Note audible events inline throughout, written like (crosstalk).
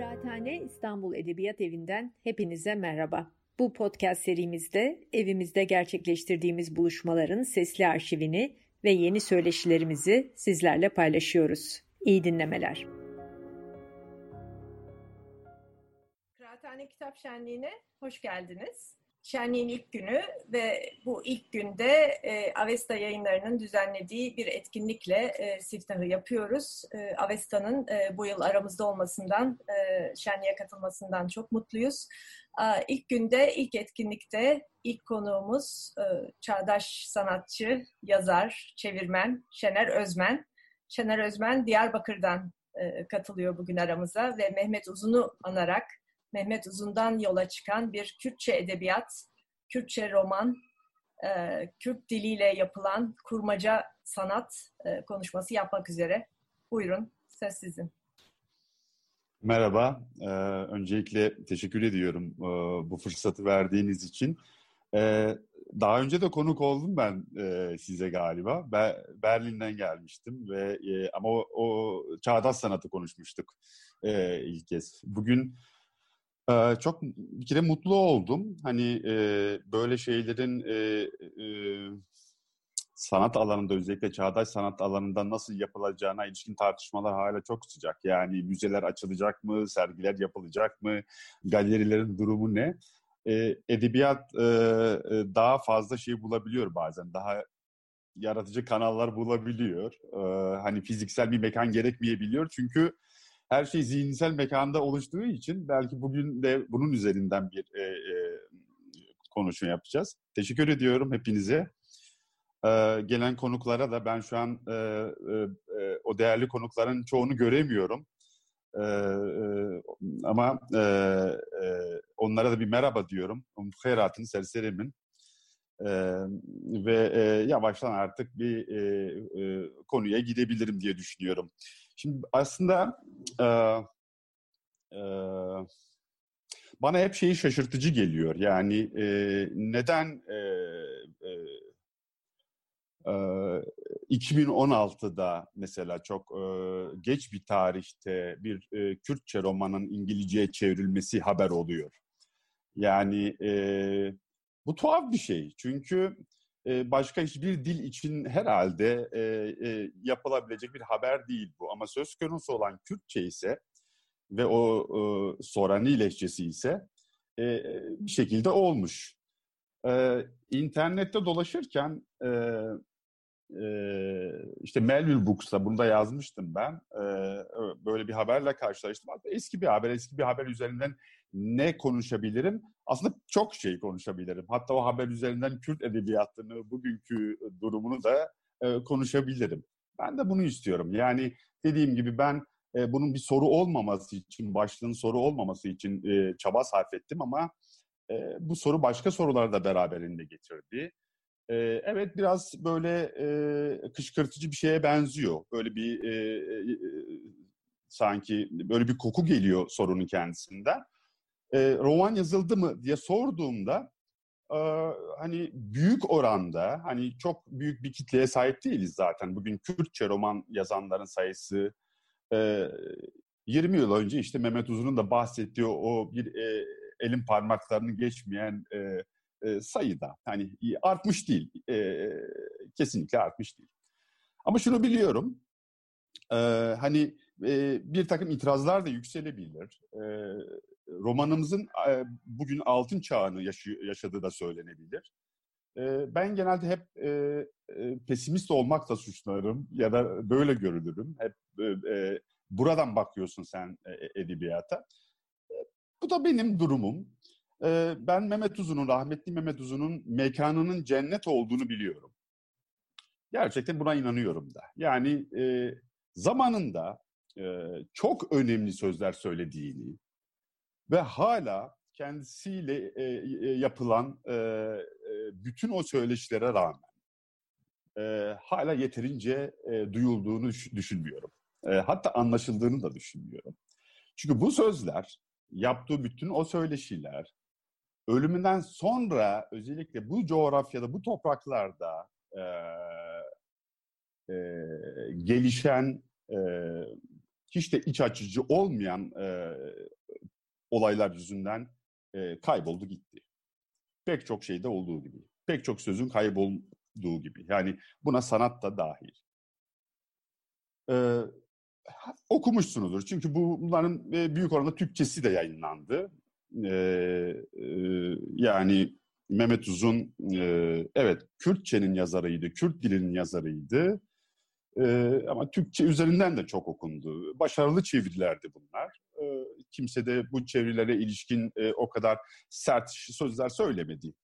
Kıraathane İstanbul Edebiyat Evi'nden hepinize merhaba. Bu podcast serimizde evimizde gerçekleştirdiğimiz buluşmaların sesli arşivini ve yeni söyleşilerimizi sizlerle paylaşıyoruz. İyi dinlemeler. Kıraathane Kitap Şenliği'ne hoş geldiniz. Şenliğin ilk günü ve bu ilk günde e, Avesta yayınlarının düzenlediği bir etkinlikle e, siftahı yapıyoruz. E, Avesta'nın e, bu yıl aramızda olmasından, e, şenliğe katılmasından çok mutluyuz. E, ilk günde, ilk etkinlikte ilk konuğumuz e, çağdaş sanatçı, yazar, çevirmen Şener Özmen. Şener Özmen Diyarbakır'dan e, katılıyor bugün aramıza ve Mehmet Uzun'u anarak Mehmet Uzun'dan yola çıkan bir Kürtçe edebiyat, Kürtçe roman, e, Kürt diliyle yapılan kurmaca sanat e, konuşması yapmak üzere. Buyurun, söz sizin. Merhaba, ee, öncelikle teşekkür ediyorum e, bu fırsatı verdiğiniz için. E, daha önce de konuk oldum ben e, size galiba. Be, Berlin'den gelmiştim ve e, ama o, o çağdaş sanatı konuşmuştuk e, ilk kez. Bugün çok bir kere mutlu oldum. Hani e, böyle şeylerin e, e, sanat alanında özellikle çağdaş sanat alanında nasıl yapılacağına ilişkin tartışmalar hala çok sıcak. Yani müzeler açılacak mı, sergiler yapılacak mı, galerilerin durumu ne? E, edebiyat e, daha fazla şey bulabiliyor bazen, daha yaratıcı kanallar bulabiliyor. E, hani fiziksel bir mekan gerekmeyebiliyor çünkü her şey zihinsel mekanda oluştuğu için belki bugün de bunun üzerinden bir e, e, konuşma yapacağız. Teşekkür ediyorum hepinize. Ee, gelen konuklara da ben şu an e, e, e o değerli konukların çoğunu göremiyorum. E, e, ama e, e, onlara da bir merhaba diyorum. Muhayratın serserimin. E, ve e, yavaştan artık bir e, e, konuya gidebilirim diye düşünüyorum. Şimdi aslında e, e, bana hep şeyi şaşırtıcı geliyor. Yani e, neden e, e, e, 2016'da mesela çok e, geç bir tarihte bir e, Kürtçe romanın İngilizceye çevrilmesi haber oluyor. Yani e, bu tuhaf bir şey. Çünkü başka hiçbir dil için herhalde yapılabilecek bir haber değil bu. Ama söz konusu olan Kürtçe ise ve o Sorani lehçesi ise bir şekilde olmuş. İnternette dolaşırken işte Melville Books'ta bunu da yazmıştım ben. Böyle bir haberle karşılaştım. Eski bir haber, eski bir haber üzerinden ne konuşabilirim? Aslında çok şey konuşabilirim. Hatta o haber üzerinden Kürt edebiyatını, bugünkü durumunu da e, konuşabilirim. Ben de bunu istiyorum. Yani dediğim gibi ben e, bunun bir soru olmaması için, başlığın soru olmaması için e, çaba sarf ettim ama e, bu soru başka soruları da beraberinde getirdi. E, evet biraz böyle e, kışkırtıcı bir şeye benziyor. Böyle bir e, e, sanki böyle bir koku geliyor sorunun kendisinden e, roman yazıldı mı diye sorduğumda e, hani büyük oranda hani çok büyük bir kitleye sahip değiliz zaten. Bugün Kürtçe roman yazanların sayısı e, 20 yıl önce işte Mehmet Uzun'un da bahsettiği o bir e, elin parmaklarını geçmeyen e, e, sayıda. Hani artmış değil. E, kesinlikle artmış değil. Ama şunu biliyorum. E, hani e, bir takım itirazlar da yükselebilir. E, romanımızın e, bugün altın çağını yaşadığı da söylenebilir. E, ben genelde hep e, pesimist olmakla suçlarım ya da böyle görülürüm. Hep buradan bakıyorsun sen edebiyata. Bu da benim durumum. Ben Mehmet Uzun'un, rahmetli Mehmet Uzun'un mekanının cennet olduğunu biliyorum. Gerçekten buna inanıyorum da. Yani zamanında çok önemli sözler söylediğini, ve hala kendisiyle e, e, yapılan e, e, bütün o söyleşilere rağmen e, hala yeterince e, duyulduğunu düşünmüyorum. E, hatta anlaşıldığını da düşünmüyorum. Çünkü bu sözler, yaptığı bütün o söyleşiler, ölümünden sonra özellikle bu coğrafyada, bu topraklarda e, e, gelişen, e, hiç de iç açıcı olmayan e, olaylar yüzünden e, kayboldu gitti. Pek çok şeyde olduğu gibi. Pek çok sözün kaybolduğu gibi. Yani buna sanat da dahil. Ee, okumuşsunuzdur. Çünkü bunların büyük oranda Türkçesi de yayınlandı. Ee, yani Mehmet Uzun, e, evet Kürtçenin yazarıydı, Kürt dilinin yazarıydı. E, ama Türkçe üzerinden de çok okundu. Başarılı çevirilerdi bunlar. E, kimse de bu çevirilere ilişkin e, o kadar sert sözler söylemedi.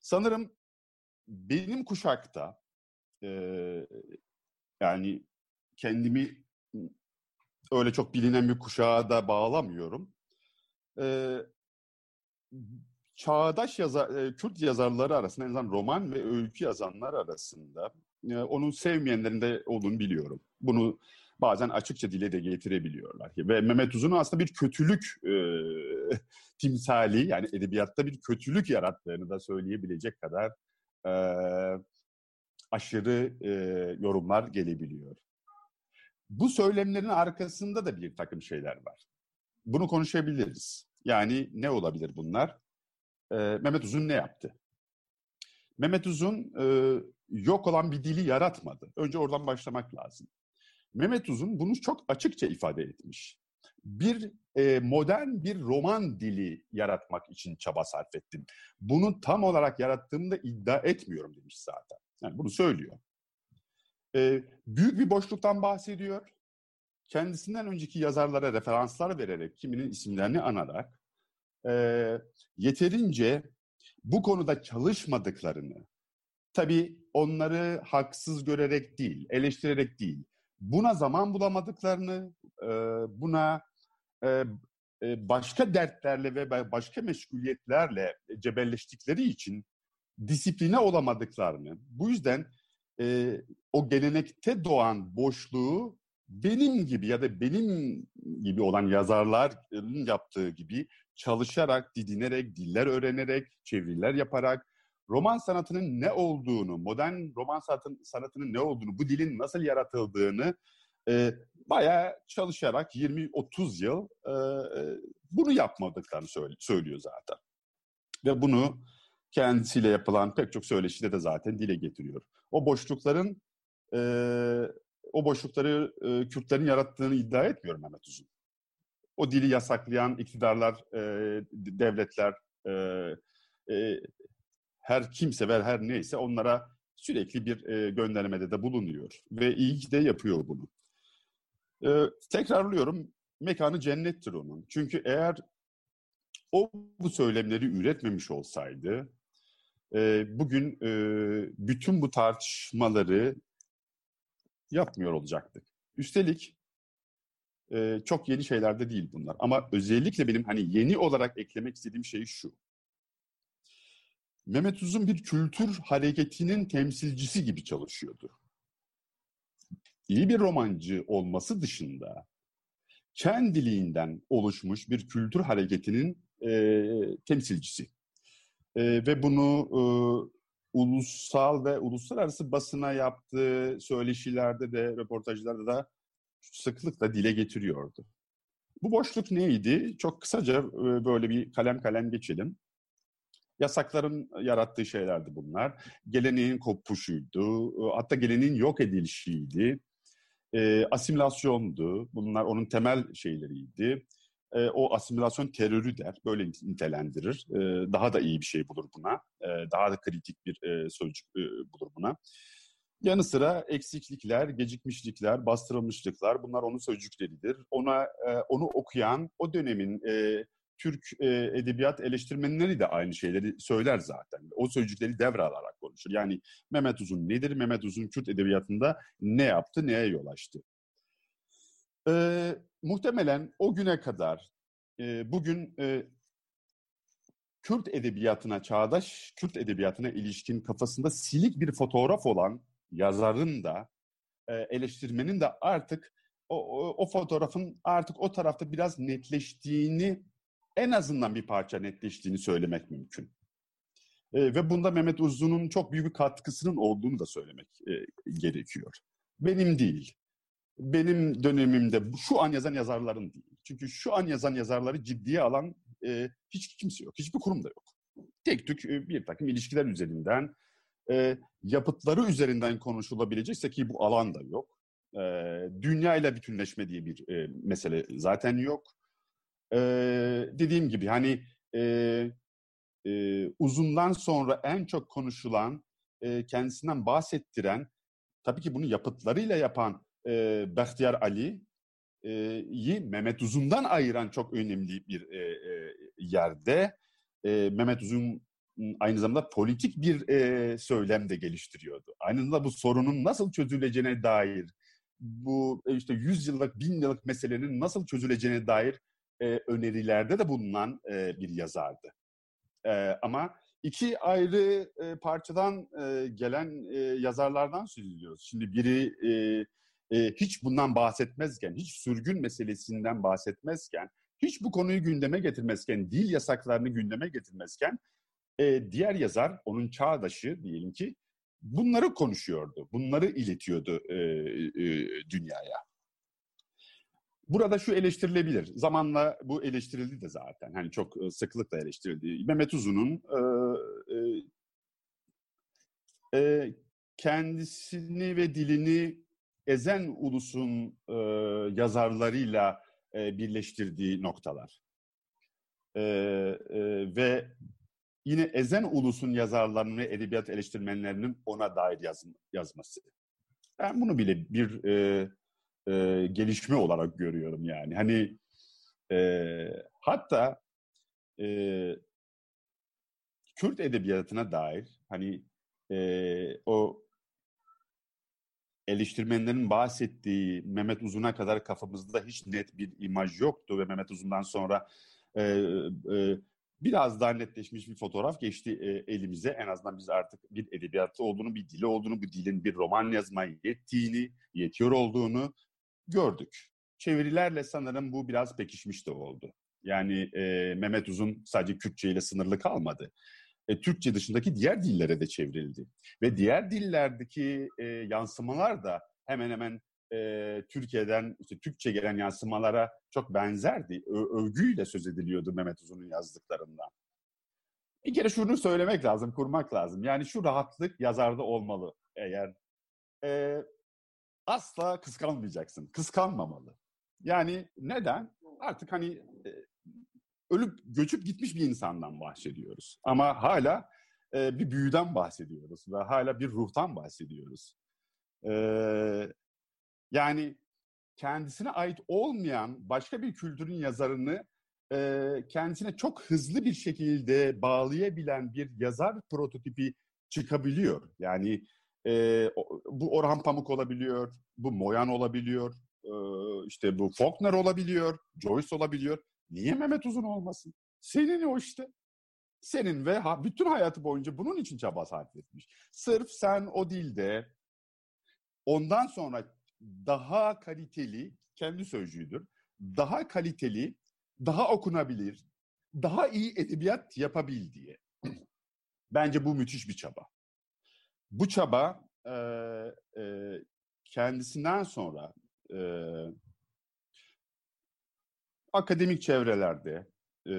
Sanırım benim kuşakta, e, yani kendimi öyle çok bilinen bir kuşağa da bağlamıyorum. E, çağdaş yazar, e, Kürt yazarları arasında en azından roman ve öykü yazanlar arasında e, onun sevmeyenlerin de olduğunu biliyorum. Bunu bazen açıkça dile de getirebiliyorlar. Ve Mehmet Uzun'un aslında bir kötülük e, (laughs) timsali yani edebiyatta bir kötülük yarattığını da söyleyebilecek kadar e, aşırı e, yorumlar gelebiliyor. Bu söylemlerin arkasında da bir takım şeyler var. Bunu konuşabiliriz. Yani ne olabilir bunlar? e, Mehmet Uzun ne yaptı? Mehmet Uzun e, yok olan bir dili yaratmadı. Önce oradan başlamak lazım. Mehmet Uzun bunu çok açıkça ifade etmiş. Bir e, modern bir roman dili yaratmak için çaba sarf ettim. Bunu tam olarak yarattığımda iddia etmiyorum demiş zaten. Yani bunu söylüyor. E, büyük bir boşluktan bahsediyor. Kendisinden önceki yazarlara referanslar vererek, kiminin isimlerini anarak e, yeterince bu konuda çalışmadıklarını, tabii onları haksız görerek değil, eleştirerek değil, buna zaman bulamadıklarını, buna başka dertlerle ve başka meşguliyetlerle cebelleştikleri için disipline olamadıklarını, bu yüzden o gelenekte doğan boşluğu benim gibi ya da benim gibi olan yazarların yaptığı gibi çalışarak, didinerek, diller öğrenerek, çeviriler yaparak roman sanatının ne olduğunu, modern roman sanatın, sanatının ne olduğunu, bu dilin nasıl yaratıldığını e, bayağı çalışarak 20-30 yıl e, e, bunu yapmadıklarını söylüyor zaten. Ve bunu kendisiyle yapılan pek çok söyleşide de zaten dile getiriyor. O boşlukların e, o boşlukları e, Kürtlerin yarattığını iddia etmiyorum Mehmet Uzun o dili yasaklayan iktidarlar, e, devletler, e, e, her kimse ve her neyse onlara sürekli bir e, göndermede de bulunuyor. Ve iyi ki de yapıyor bunu. E, tekrarlıyorum, mekanı cennettir onun. Çünkü eğer o bu söylemleri üretmemiş olsaydı, e, bugün e, bütün bu tartışmaları yapmıyor olacaktık. Üstelik e, çok yeni şeyler de değil bunlar. Ama özellikle benim hani yeni olarak eklemek istediğim şey şu. Mehmet Uzun bir kültür hareketinin temsilcisi gibi çalışıyordu. İyi bir romancı olması dışında kendiliğinden oluşmuş bir kültür hareketinin e, temsilcisi. E, ve bunu e, ulusal ve uluslararası basına yaptığı söyleşilerde de, röportajlarda da sıklıkla dile getiriyordu. Bu boşluk neydi? Çok kısaca e, böyle bir kalem kalem geçelim. Yasakların yarattığı şeylerdi bunlar. Geleneğin kopuşuydu, hatta geleneğin yok edilişiydi. E, asimilasyondu, bunlar onun temel şeyleriydi. E, o asimilasyon terörü der, böyle nitelendirir. E, daha da iyi bir şey bulur buna, e, daha da kritik bir e, sözcük e, bulur buna. Yanı sıra eksiklikler, gecikmişlikler, bastırılmışlıklar bunlar onun sözcükleridir. Ona e, onu okuyan o dönemin e, Türk e, edebiyat eleştirmenleri de aynı şeyleri söyler zaten. O sözcükleri devralarak konuşur. Yani Mehmet Uzun nedir? Mehmet Uzun Kürt edebiyatında ne yaptı, neye yol açtı? E, muhtemelen o güne kadar e, bugün e, Kürt edebiyatına, çağdaş Kürt edebiyatına ilişkin kafasında silik bir fotoğraf olan yazarın da e, eleştirmenin de artık o, o, o fotoğrafın artık o tarafta biraz netleştiğini en azından bir parça netleştiğini söylemek mümkün. E, ve bunda Mehmet Uzun'un çok büyük bir katkısının olduğunu da söylemek e, gerekiyor. Benim değil. benim dönemimde şu an yazan yazarların değil. Çünkü şu an yazan yazarları ciddiye alan e, hiç kimse yok. Hiçbir kurum da yok. Tek tük e, bir takım ilişkiler üzerinden, e, yapıtları üzerinden konuşulabilecekse ki bu alan da yok. E, dünya ile bütünleşme diye bir e, mesele zaten yok. E, dediğim gibi hani e, e, uzundan sonra en çok konuşulan, e, kendisinden bahsettiren, tabii ki bunu yapıtlarıyla yapan e, Bahtiyar Ali'yi Mehmet Uzun'dan ayıran çok önemli bir e, e, yerde. E, Mehmet Uzun aynı zamanda politik bir e, söylem de geliştiriyordu. Aynı zamanda bu sorunun nasıl çözüleceğine dair, bu işte 100 yıllık, 1000 yıllık meselenin nasıl çözüleceğine dair e, önerilerde de bulunan e, bir yazardı. E, ama iki ayrı e, parçadan e, gelen e, yazarlardan söz ediyoruz. Şimdi biri e, e, hiç bundan bahsetmezken, hiç sürgün meselesinden bahsetmezken, hiç bu konuyu gündeme getirmezken, dil yasaklarını gündeme getirmezken, e, diğer yazar, onun çağdaşı diyelim ki, bunları konuşuyordu, bunları iletiyordu e, e, dünyaya. Burada şu eleştirilebilir. Zamanla bu eleştirildi de zaten. Hani çok sıklıkla eleştirildi. Mehmet Uzun'un e, e, e, kendisini ve dilini ezen ulusun e, yazarlarıyla e, birleştirdiği noktalar. E, e, ve yine ezen ulusun yazarlarının ve edebiyat eleştirmenlerinin ona dair yaz, yazması. Ben bunu bile bir e, e, gelişme olarak görüyorum yani. Hani e, hatta e, Kürt edebiyatına dair hani e, o eleştirmenlerin bahsettiği Mehmet Uzun'a kadar kafamızda hiç net bir imaj yoktu ve Mehmet Uzun'dan sonra e, e, biraz daha netleşmiş bir fotoğraf geçti e, elimize. En azından biz artık bir edebiyatlı olduğunu, bir dili olduğunu, bu dilin bir roman yazmaya yettiğini, yetiyor olduğunu gördük. Çevirilerle sanırım bu biraz pekişmiş de oldu. Yani e, Mehmet Uzun sadece Kürtçe ile sınırlı kalmadı e, Türkçe dışındaki diğer dillere de çevrildi. Ve diğer dillerdeki e, yansımalar da hemen hemen e, Türkiye'den işte Türkçe gelen yansımalara çok benzerdi. Ö- övgüyle söz ediliyordu Mehmet Uzun'un yazdıklarından. Bir kere şunu söylemek lazım, kurmak lazım. Yani şu rahatlık yazarda olmalı eğer. E, asla kıskanmayacaksın, kıskanmamalı. Yani neden? Artık hani e, ölüp göçüp gitmiş bir insandan bahsediyoruz. Ama hala e, bir büyüden bahsediyoruz ve hala bir ruhtan bahsediyoruz. E, yani kendisine ait olmayan başka bir kültürün yazarını kendisine çok hızlı bir şekilde bağlayabilen bir yazar prototipi çıkabiliyor. Yani e, bu Orhan Pamuk olabiliyor, bu Moyan olabiliyor, e, işte bu Faulkner olabiliyor, Joyce olabiliyor. Niye Mehmet Uzun olmasın? Senin o işte. Senin ve ha, bütün hayatı boyunca bunun için çaba sarf etmiş. Sırf sen o dilde ondan sonra daha kaliteli, kendi sözcüğüdür, daha kaliteli, daha okunabilir, daha iyi edebiyat yapabil diye. (clears throat) Bence bu müthiş bir çaba. Bu çaba e, e, kendisinden sonra e, akademik çevrelerde e,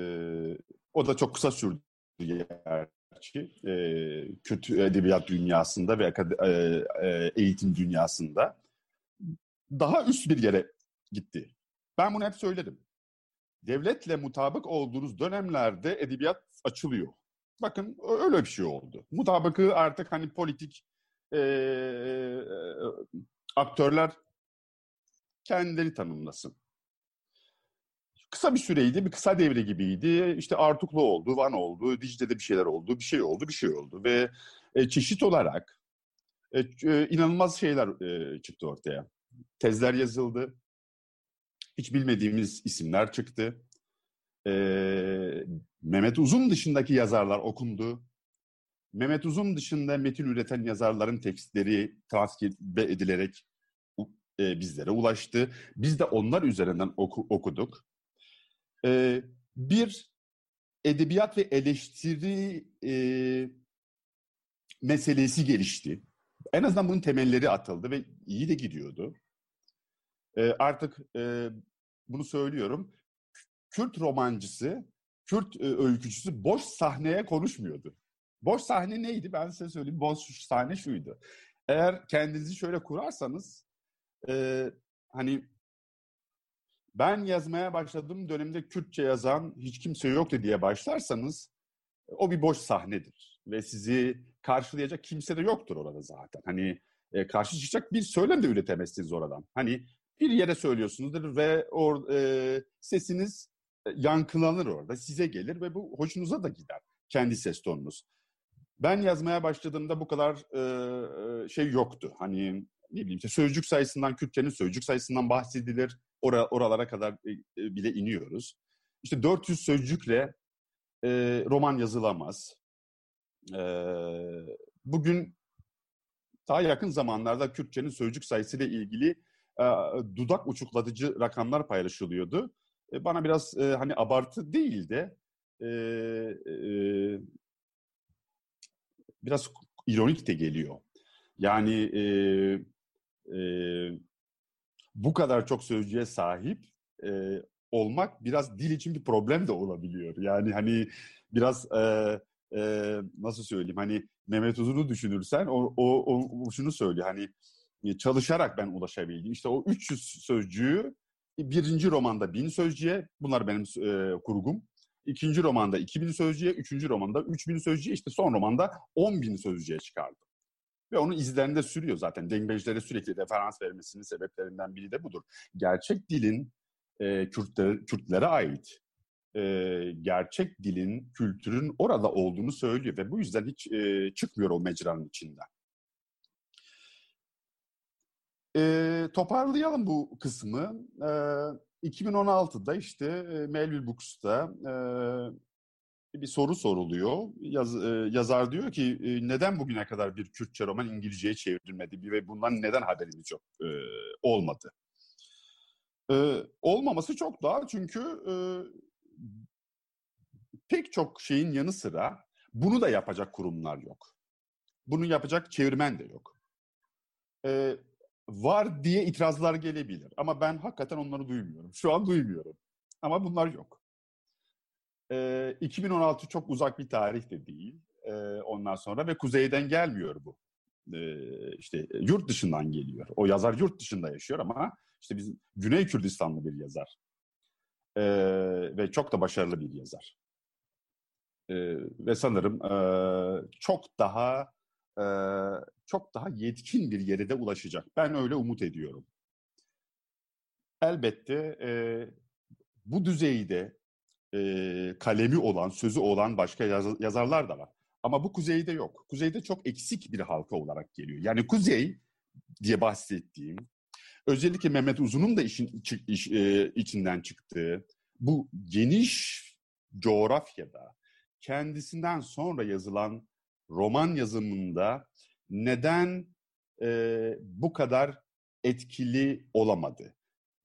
o da çok kısa sürdü gerçi e, kötü edebiyat dünyasında ve e, e, eğitim dünyasında daha üst bir yere gitti. Ben bunu hep söyledim. Devletle mutabık olduğunuz dönemlerde edebiyat açılıyor. Bakın öyle bir şey oldu. Mutabıkı artık hani politik e, e, aktörler kendileri tanımlasın kısa bir süreydi, bir kısa devre gibiydi. İşte Artuklu oldu, Van oldu, Dicle'de bir şeyler oldu, bir şey oldu, bir şey oldu. Ve e, çeşit olarak e, e, inanılmaz şeyler e, çıktı ortaya. Tezler yazıldı, hiç bilmediğimiz isimler çıktı. E, Mehmet Uzun dışındaki yazarlar okundu. Mehmet Uzun dışında metin üreten yazarların tekstleri transkribe edilerek e, bizlere ulaştı. Biz de onlar üzerinden oku, okuduk e, bir edebiyat ve eleştiri e, meselesi gelişti. En azından bunun temelleri atıldı ve iyi de gidiyordu. e, artık e, bunu söylüyorum. Kürt romancısı, Kürt e, öykücüsü boş sahneye konuşmuyordu. Boş sahne neydi? Ben size söyleyeyim. Boş sahne şuydu. Eğer kendinizi şöyle kurarsanız, e, hani ben yazmaya başladığım dönemde Kürtçe yazan hiç kimse yoktu diye başlarsanız, o bir boş sahnedir. Ve sizi karşılayacak kimse de yoktur orada zaten. Hani e, karşı çıkacak bir söylem de üretemezsiniz oradan. Hani bir yere söylüyorsunuzdur ve or, e, sesiniz yankılanır orada, size gelir ve bu hoşunuza da gider. Kendi ses tonunuz. Ben yazmaya başladığımda bu kadar e, şey yoktu. Hani ne bileyim işte sözcük sayısından, Kürtçenin sözcük sayısından bahsedilir. Ora, oralara kadar e, bile iniyoruz. İşte 400 sözcükle e, roman yazılamaz. E, bugün daha yakın zamanlarda Kürtçenin sözcük sayısıyla ilgili e, dudak uçuklatıcı rakamlar paylaşılıyordu. E, bana biraz e, hani abartı değil de e, e, biraz ironik de geliyor. Yani e, e, bu kadar çok sözcüğe sahip e, olmak biraz dil için bir problem de olabiliyor. Yani hani biraz e, e, nasıl söyleyeyim hani Mehmet Uzun'u düşünürsen o, o, o şunu söylüyor hani çalışarak ben ulaşabildim. İşte o 300 sözcüğü birinci romanda 1000 sözcüğe bunlar benim e, kurgum. İkinci romanda 2000 sözcüğe, üçüncü romanda 3000 sözcüğe, işte son romanda 10.000 sözcüğe çıkardım. Ve onun izlerinde sürüyor zaten. Dengbejlere sürekli referans vermesinin sebeplerinden biri de budur. Gerçek dilin e, Kürtlere, Kürtlere ait e, gerçek dilin, kültürün orada olduğunu söylüyor ve bu yüzden hiç e, çıkmıyor o mecranın içinden. E, toparlayalım bu kısmı. E, 2016'da işte Melville Books'ta e, bir soru soruluyor. Yaz, e, yazar diyor ki e, neden bugüne kadar bir Kürtçe roman İngilizceye çevrilmedi ve bundan neden haberimiz yok e, olmadı? E, olmaması çok daha çünkü e, pek çok şeyin yanı sıra bunu da yapacak kurumlar yok. Bunu yapacak çevirmen de yok. E, var diye itirazlar gelebilir ama ben hakikaten onları duymuyorum. Şu an duymuyorum. Ama bunlar yok. E, 2016 çok uzak bir tarih de değil. E, ondan sonra ve kuzeyden gelmiyor bu. E, işte yurt dışından geliyor. O yazar yurt dışında yaşıyor ama işte biz Güney Kürdistanlı bir yazar. E, ve çok da başarılı bir yazar. E, ve sanırım e, çok daha e, çok daha yetkin bir yere de ulaşacak. Ben öyle umut ediyorum. Elbette e, bu düzeyde e, kalemi olan, sözü olan başka yaz, yazarlar da var. Ama bu kuzeyde yok. Kuzeyde çok eksik bir halka olarak geliyor. Yani kuzey diye bahsettiğim, özellikle Mehmet Uzun'un da işin iç, e, içinden çıktığı bu geniş coğrafyada kendisinden sonra yazılan roman yazımında neden e, bu kadar etkili olamadı?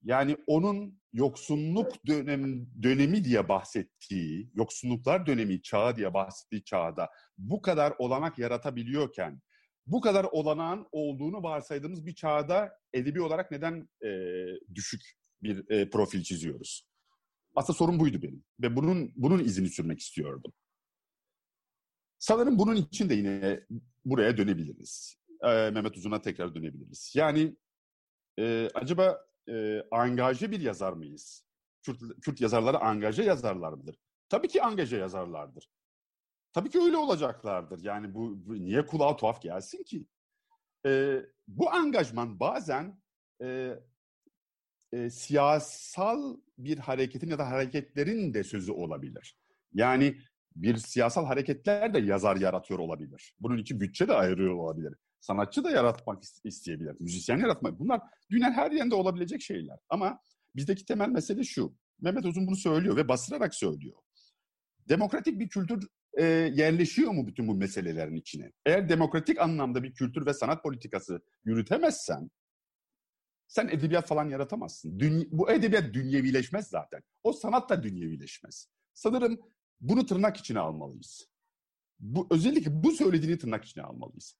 Yani onun yoksunluk dönem, dönemi diye bahsettiği, yoksunluklar dönemi çağı diye bahsettiği çağda bu kadar olanak yaratabiliyorken, bu kadar olanağın olduğunu varsaydığımız bir çağda edebi olarak neden e, düşük bir e, profil çiziyoruz? Aslında sorun buydu benim ve bunun bunun izini sürmek istiyordum. Sanırım bunun için de yine buraya dönebiliriz. Ee, Mehmet Uzun'a tekrar dönebiliriz. Yani e, acaba e, angaje bir yazar mıyız? Kürt, Kürt yazarları angaje yazarlar mıdır? Tabii ki angaje yazarlardır. Tabii ki öyle olacaklardır. Yani bu, bu niye kulağa tuhaf gelsin ki? E, bu angajman bazen e, e, siyasal bir hareketin ya da hareketlerin de sözü olabilir. Yani bir siyasal hareketler de yazar yaratıyor olabilir. Bunun için bütçe de ayırıyor olabilir. Sanatçı da yaratmak isteyebilir. Müzisyen yaratmak. Bunlar dünyanın her yerinde olabilecek şeyler. Ama bizdeki temel mesele şu. Mehmet Uzun bunu söylüyor ve bastırarak söylüyor. Demokratik bir kültür e, yerleşiyor mu bütün bu meselelerin içine? Eğer demokratik anlamda bir kültür ve sanat politikası yürütemezsen sen edebiyat falan yaratamazsın. Dünya, bu edebiyat dünyevileşmez zaten. O sanat da dünyevileşmez. Sanırım bunu tırnak içine almalıyız. Bu özellikle bu söylediğini tırnak içine almalıyız.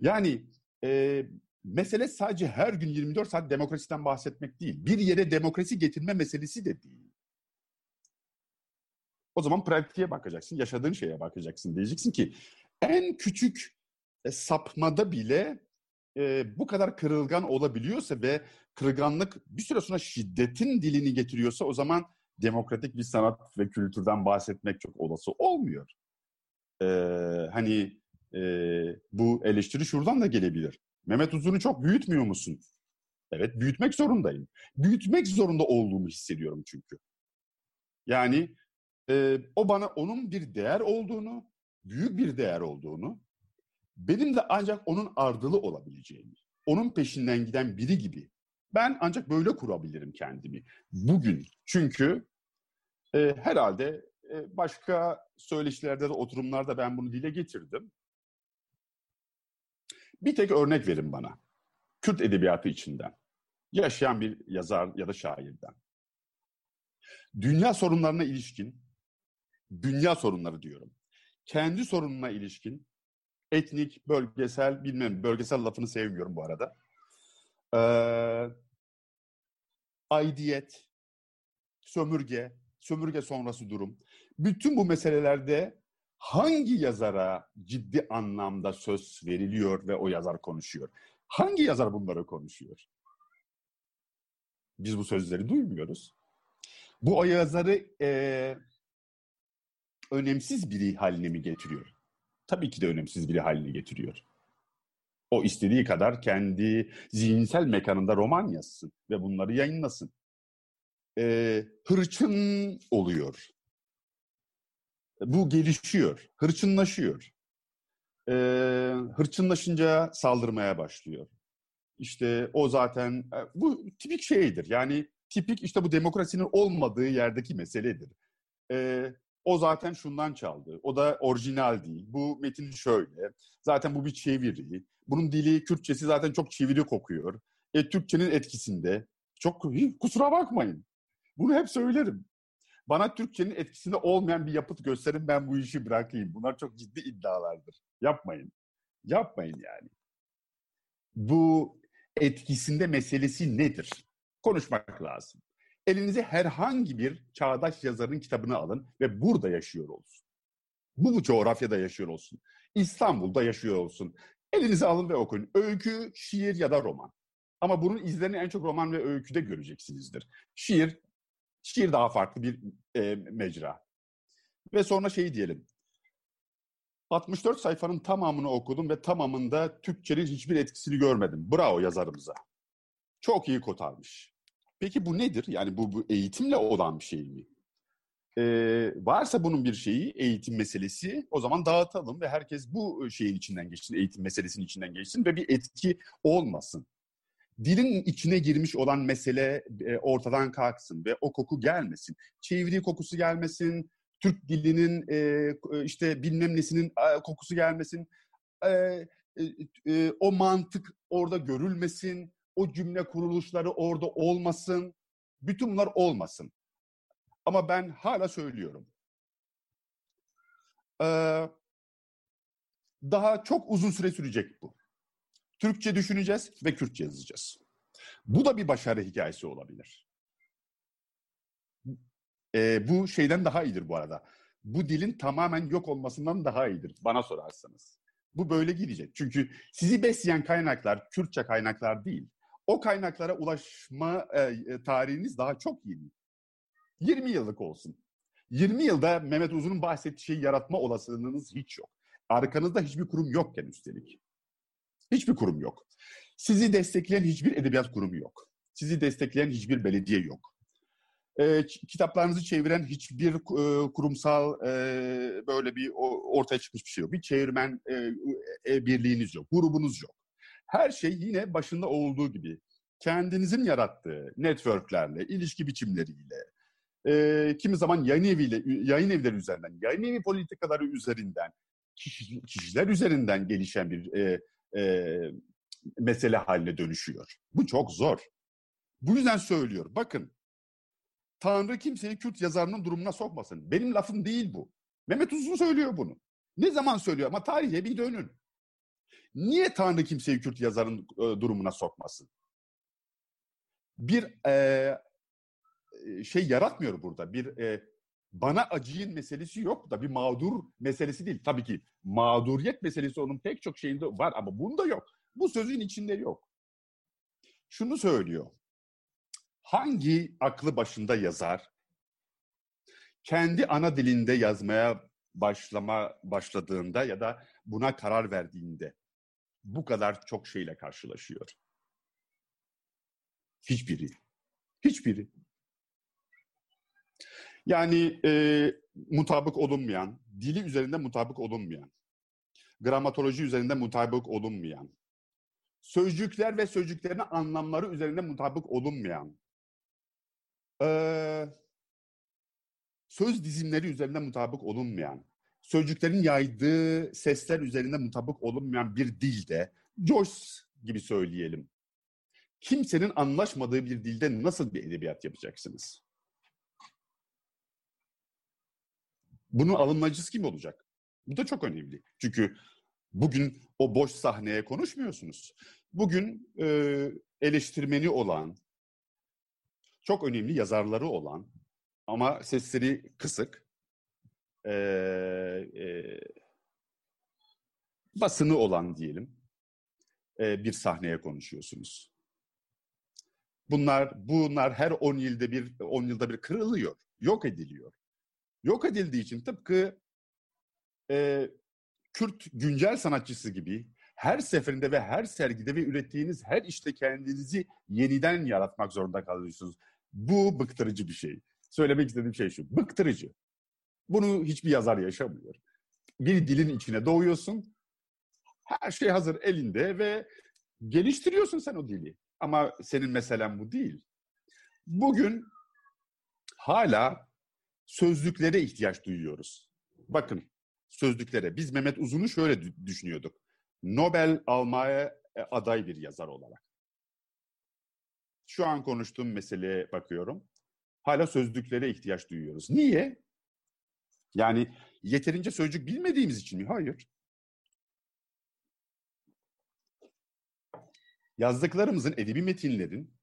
Yani e, mesele sadece her gün 24 saat demokrasiden bahsetmek değil. Bir yere demokrasi getirme meselesi de değil. O zaman pratiğe bakacaksın, yaşadığın şeye bakacaksın. Diyeceksin ki en küçük e, sapmada bile e, bu kadar kırılgan olabiliyorsa ve kırılganlık bir süre sonra şiddetin dilini getiriyorsa o zaman demokratik bir sanat ve kültürden bahsetmek çok olası olmuyor. Ee, hani e, bu eleştiri şuradan da gelebilir. Mehmet Uzun'u çok büyütmüyor musun? Evet, büyütmek zorundayım. Büyütmek zorunda olduğumu hissediyorum çünkü. Yani e, o bana onun bir değer olduğunu, büyük bir değer olduğunu, benim de ancak onun ardılı olabileceğimi, onun peşinden giden biri gibi. Ben ancak böyle kurabilirim kendimi bugün. Çünkü e, herhalde e, başka söyleşilerde de oturumlarda ben bunu dile getirdim. Bir tek örnek verin bana. Kürt edebiyatı içinden. Yaşayan bir yazar ya da şairden. Dünya sorunlarına ilişkin, dünya sorunları diyorum. Kendi sorununa ilişkin, etnik, bölgesel, bilmem, bölgesel lafını sevmiyorum bu arada. Ee, aidiyet, sömürge, sömürge sonrası durum. Bütün bu meselelerde hangi yazara ciddi anlamda söz veriliyor ve o yazar konuşuyor? Hangi yazar bunları konuşuyor? Biz bu sözleri duymuyoruz. Bu o yazarı e, önemsiz biri haline mi getiriyor? Tabii ki de önemsiz biri haline getiriyor. O istediği kadar kendi zihinsel mekanında roman yazsın ve bunları yayınlasın. E, hırçın oluyor bu gelişiyor, hırçınlaşıyor. Ee, hırçınlaşınca saldırmaya başlıyor. İşte o zaten, e, bu tipik şeydir. Yani tipik işte bu demokrasinin olmadığı yerdeki meseledir. Ee, o zaten şundan çaldı. O da orijinal değil. Bu metin şöyle. Zaten bu bir çeviri. Bunun dili, Kürtçesi zaten çok çeviri kokuyor. E, Türkçenin etkisinde. Çok kusura bakmayın. Bunu hep söylerim. Bana Türkçenin etkisinde olmayan bir yapıt gösterin ben bu işi bırakayım. Bunlar çok ciddi iddialardır. Yapmayın. Yapmayın yani. Bu etkisinde meselesi nedir? Konuşmak lazım. Elinize herhangi bir çağdaş yazarın kitabını alın ve burada yaşıyor olsun. Bu, bu coğrafyada yaşıyor olsun. İstanbul'da yaşıyor olsun. Elinize alın ve okuyun. Öykü, şiir ya da roman. Ama bunun izlerini en çok roman ve öyküde göreceksinizdir. Şiir Şiir daha farklı bir e, mecra. Ve sonra şeyi diyelim. 64 sayfanın tamamını okudum ve tamamında Türkçenin hiçbir etkisini görmedim. Bravo yazarımıza. Çok iyi kotarmış. Peki bu nedir? Yani bu, bu eğitimle olan bir şey mi? Ee, varsa bunun bir şeyi, eğitim meselesi, o zaman dağıtalım ve herkes bu şeyin içinden geçsin, eğitim meselesinin içinden geçsin ve bir etki olmasın dilin içine girmiş olan mesele e, ortadan kalksın ve o koku gelmesin. Çeviri kokusu gelmesin, Türk dilinin e, e işte bilmem nesinin e, kokusu gelmesin. E, e, e, o mantık orada görülmesin, o cümle kuruluşları orada olmasın. Bütün bunlar olmasın. Ama ben hala söylüyorum. Ee, daha çok uzun süre sürecek bu. Türkçe düşüneceğiz ve Kürtçe yazacağız. Bu da bir başarı hikayesi olabilir. E, bu şeyden daha iyidir bu arada. Bu dilin tamamen yok olmasından daha iyidir bana sorarsanız. Bu böyle gidecek. Çünkü sizi besleyen kaynaklar Kürtçe kaynaklar değil. O kaynaklara ulaşma e, e tarihiniz daha çok yeni. 20 yıllık olsun. 20 yılda Mehmet Uzun'un bahsettiği şeyi yaratma olasılığınız hiç yok. Arkanızda hiçbir kurum yokken üstelik. Hiçbir kurum yok. Sizi destekleyen hiçbir edebiyat kurumu yok. Sizi destekleyen hiçbir belediye yok. E, kitaplarınızı çeviren hiçbir e, kurumsal e, böyle bir o, ortaya çıkmış bir şey yok. Bir çevirmen e, e, birliğiniz yok, grubunuz yok. Her şey yine başında olduğu gibi kendinizin yarattığı networklerle, ilişki biçimleriyle, e, kimi zaman yayın eviyle, yayın evleri üzerinden, yayın evi politikaları üzerinden, kişi, kişiler üzerinden gelişen bir e, e, mesele haline dönüşüyor. Bu çok zor. Bu yüzden söylüyor. Bakın Tanrı kimseyi Kürt yazarının durumuna sokmasın. Benim lafım değil bu. Mehmet Uzun söylüyor bunu. Ne zaman söylüyor ama tarihe bir dönün. Niye Tanrı kimseyi Kürt yazarın e, durumuna sokmasın? Bir e, şey yaratmıyor burada. Bir e, bana acıyın meselesi yok da bir mağdur meselesi değil. Tabii ki mağduriyet meselesi onun pek çok şeyinde var ama bunda yok. Bu sözün içinde yok. Şunu söylüyor. Hangi aklı başında yazar kendi ana dilinde yazmaya başlama başladığında ya da buna karar verdiğinde bu kadar çok şeyle karşılaşıyor. Hiçbiri. Hiçbiri. Yani e, mutabık olunmayan, dili üzerinde mutabık olunmayan, gramatoloji üzerinde mutabık olunmayan, sözcükler ve sözcüklerin anlamları üzerinde mutabık olunmayan, e, söz dizimleri üzerinde mutabık olunmayan, sözcüklerin yaydığı sesler üzerinde mutabık olunmayan bir dilde, Joyce gibi söyleyelim, kimsenin anlaşmadığı bir dilde nasıl bir edebiyat yapacaksınız? Bunun alınmacısı kim olacak? Bu da çok önemli. Çünkü bugün o boş sahneye konuşmuyorsunuz. Bugün e, eleştirmeni olan, çok önemli yazarları olan ama sesleri kısık, e, e, basını olan diyelim e, bir sahneye konuşuyorsunuz. Bunlar bunlar her 10 yılda bir 10 yılda bir kırılıyor, yok ediliyor. Yok edildiği için tıpkı e, Kürt güncel sanatçısı gibi her seferinde ve her sergide ve ürettiğiniz her işte kendinizi yeniden yaratmak zorunda kalıyorsunuz. Bu bıktırıcı bir şey. Söylemek istediğim şey şu. Bıktırıcı. Bunu hiçbir yazar yaşamıyor. Bir dilin içine doğuyorsun. Her şey hazır elinde ve geliştiriyorsun sen o dili. Ama senin meselen bu değil. Bugün hala sözlüklere ihtiyaç duyuyoruz. Bakın sözlüklere. Biz Mehmet Uzun'u şöyle düşünüyorduk. Nobel almaya e, aday bir yazar olarak. Şu an konuştuğum meseleye bakıyorum. Hala sözlüklere ihtiyaç duyuyoruz. Niye? Yani yeterince sözcük bilmediğimiz için mi? Hayır. Yazdıklarımızın, edebi metinlerin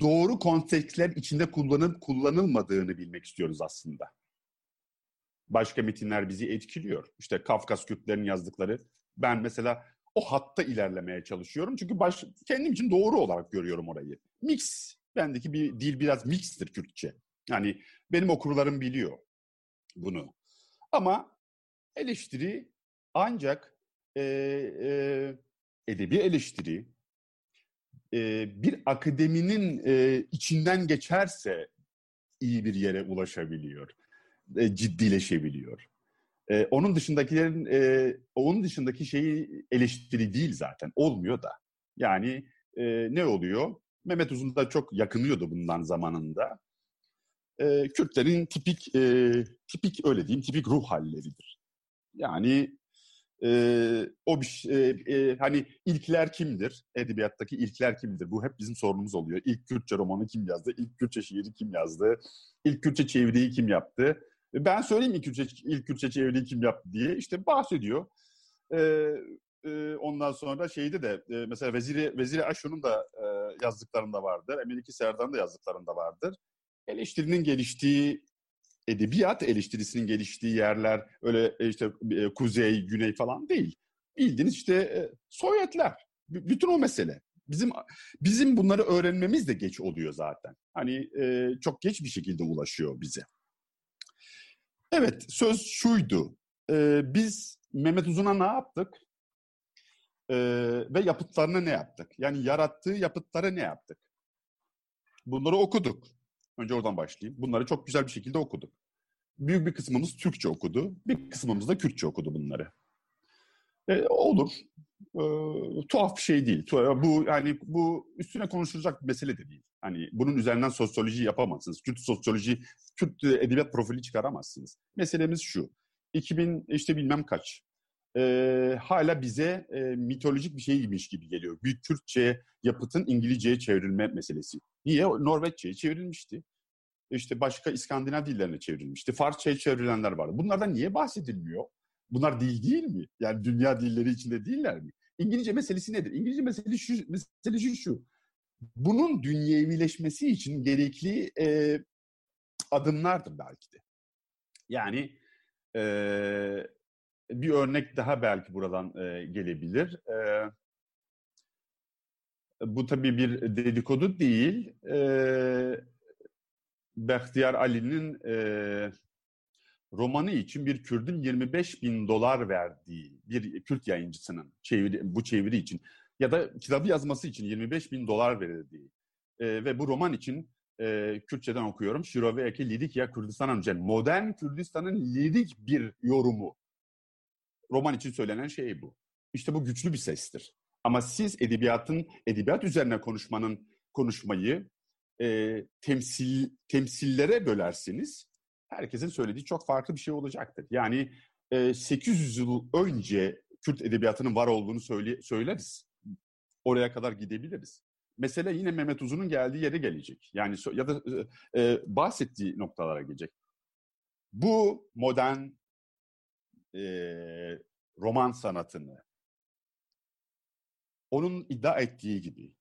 doğru kontekstler içinde kullanıp kullanılmadığını bilmek istiyoruz aslında. Başka metinler bizi etkiliyor. İşte Kafkas Kürtlerin yazdıkları. Ben mesela o hatta ilerlemeye çalışıyorum. Çünkü baş, kendim için doğru olarak görüyorum orayı. Mix. Bendeki bir dil biraz mixtir Kürtçe. Yani benim okurlarım biliyor bunu. Ama eleştiri ancak e, e, edebi eleştiri e, bir akademinin e, içinden geçerse iyi bir yere ulaşabiliyor, e, ciddileşebiliyor. E, onun dışındakilerin, e, onun dışındaki şeyi eleştiri değil zaten, olmuyor da. Yani e, ne oluyor? Mehmet Uzun da çok yakınıyordu bundan zamanında. E, Kürtlerin tipik, e, tipik öyle diyeyim, tipik ruh halleridir. Yani e, o bir e, e, hani ilkler kimdir? Edebiyattaki ilkler kimdir? Bu hep bizim sorunumuz oluyor. İlk Kürtçe romanı kim yazdı? İlk Kürtçe şiiri kim yazdı? İlk Kürtçe çeviriyi kim yaptı? Ben söyleyeyim ilk Kürtçe, ilk Kürtçe çeviriyi kim yaptı diye. işte bahsediyor. E, e, ondan sonra şeyde de e, mesela Veziri, Veziri Aşur'un da e, yazdıklarında vardır. Emeliki Serdar'ın da yazdıklarında vardır. Eleştirinin geliştiği edebiyat eleştirisinin geliştiği yerler öyle e, işte e, kuzey, güney falan değil. Bildiğiniz işte e, Sovyetler. bütün o mesele. Bizim bizim bunları öğrenmemiz de geç oluyor zaten. Hani çok geç bir şekilde ulaşıyor bize. Evet, söz şuydu. biz Mehmet Uzun'a ne yaptık? ve yapıtlarına ne yaptık? Yani yarattığı yapıtlara ne yaptık? Bunları okuduk. Önce oradan başlayayım. Bunları çok güzel bir şekilde okuduk. Büyük bir kısmımız Türkçe okudu. Bir kısmımız da Kürtçe okudu bunları. E, olur. E, tuhaf bir şey değil. Bu yani bu üstüne konuşulacak bir mesele de değil. Hani bunun üzerinden sosyoloji yapamazsınız. Kürt sosyoloji, Kürt edebiyat profili çıkaramazsınız. Meselemiz şu. 2000 işte bilmem kaç. E, hala bize e, mitolojik bir şeymiş gibi geliyor. Bir Kürtçe yapıtın İngilizceye çevrilme meselesi. Niye? Norveççe'ye çevrilmişti. İşte başka İskandinav dillerine çevrilmişti. Farsça'ya çevrilenler vardı. Bunlardan niye bahsedilmiyor? Bunlar dil değil mi? Yani dünya dilleri içinde değiller mi? İngilizce meselesi nedir? İngilizce meselesi şu, meselesi şu. Bunun dünyevileşmesi için gerekli e, adımlardır belki de. Yani e, bir örnek daha belki buradan e, gelebilir. E, bu tabii bir dedikodu değil. E, Behtiyar Ali'nin e, romanı için bir Kürdün 25 bin dolar verdiği bir Kürt yayıncısının çeviri, bu çeviri için ya da kitabı yazması için 25 bin dolar verildiği e, ve bu roman için e, Kürtçeden okuyorum. Şiroveyeki Lidik ya Kürdistan'ın yani modern Kürdistan'ın lidik bir yorumu. Roman için söylenen şey bu. İşte bu güçlü bir sestir. Ama siz edebiyatın, edebiyat üzerine konuşmanın konuşmayı e, temsil temsillere bölerseniz herkesin söylediği çok farklı bir şey olacaktır. Yani e, 800 yıl önce Kürt edebiyatının var olduğunu söyle, söyleriz. Oraya kadar gidebiliriz. Mesele yine Mehmet Uzun'un geldiği yere gelecek. Yani ya da e, e, bahsettiği noktalara gelecek. Bu modern e, roman sanatını onun iddia ettiği gibi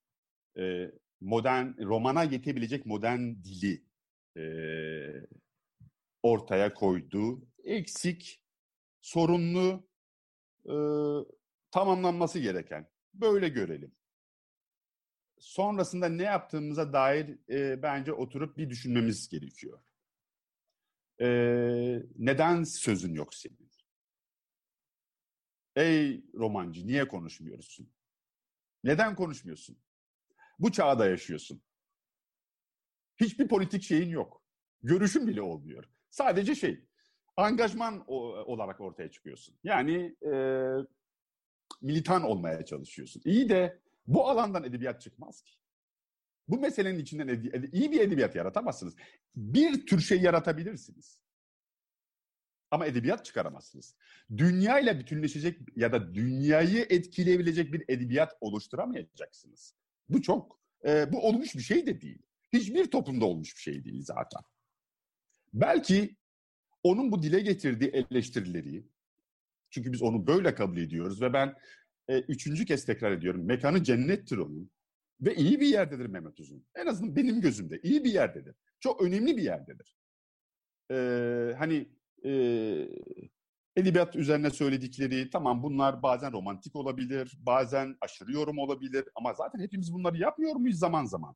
e, modern romana yetebilecek modern dili e, ortaya koydu. Eksik, sorunlu, e, tamamlanması gereken. Böyle görelim. Sonrasında ne yaptığımıza dair e, bence oturup bir düşünmemiz gerekiyor. E, neden sözün yok senin? Ey romancı niye konuşmuyorsun? Neden konuşmuyorsun? Bu çağda yaşıyorsun. Hiçbir politik şeyin yok. Görüşün bile olmuyor. Sadece şey, angajman olarak ortaya çıkıyorsun. Yani e, militan olmaya çalışıyorsun. İyi de bu alandan edebiyat çıkmaz ki. Bu meselenin içinden iyi bir edebiyat yaratamazsınız. Bir tür şey yaratabilirsiniz. Ama edebiyat çıkaramazsınız. Dünya ile bütünleşecek ya da dünyayı etkileyebilecek bir edebiyat oluşturamayacaksınız. Bu çok, e, bu olmuş bir şey de değil. Hiçbir toplumda olmuş bir şey değil zaten. Belki onun bu dile getirdiği eleştirileri, çünkü biz onu böyle kabul ediyoruz ve ben e, üçüncü kez tekrar ediyorum, mekanı cennettir onun ve iyi bir yerdedir Mehmet Uzun. En azından benim gözümde iyi bir yerdedir. Çok önemli bir yerdedir. Ee, hani e, edebiyat üzerine söyledikleri tamam bunlar bazen romantik olabilir, bazen aşırı yorum olabilir ama zaten hepimiz bunları yapmıyor muyuz zaman zaman?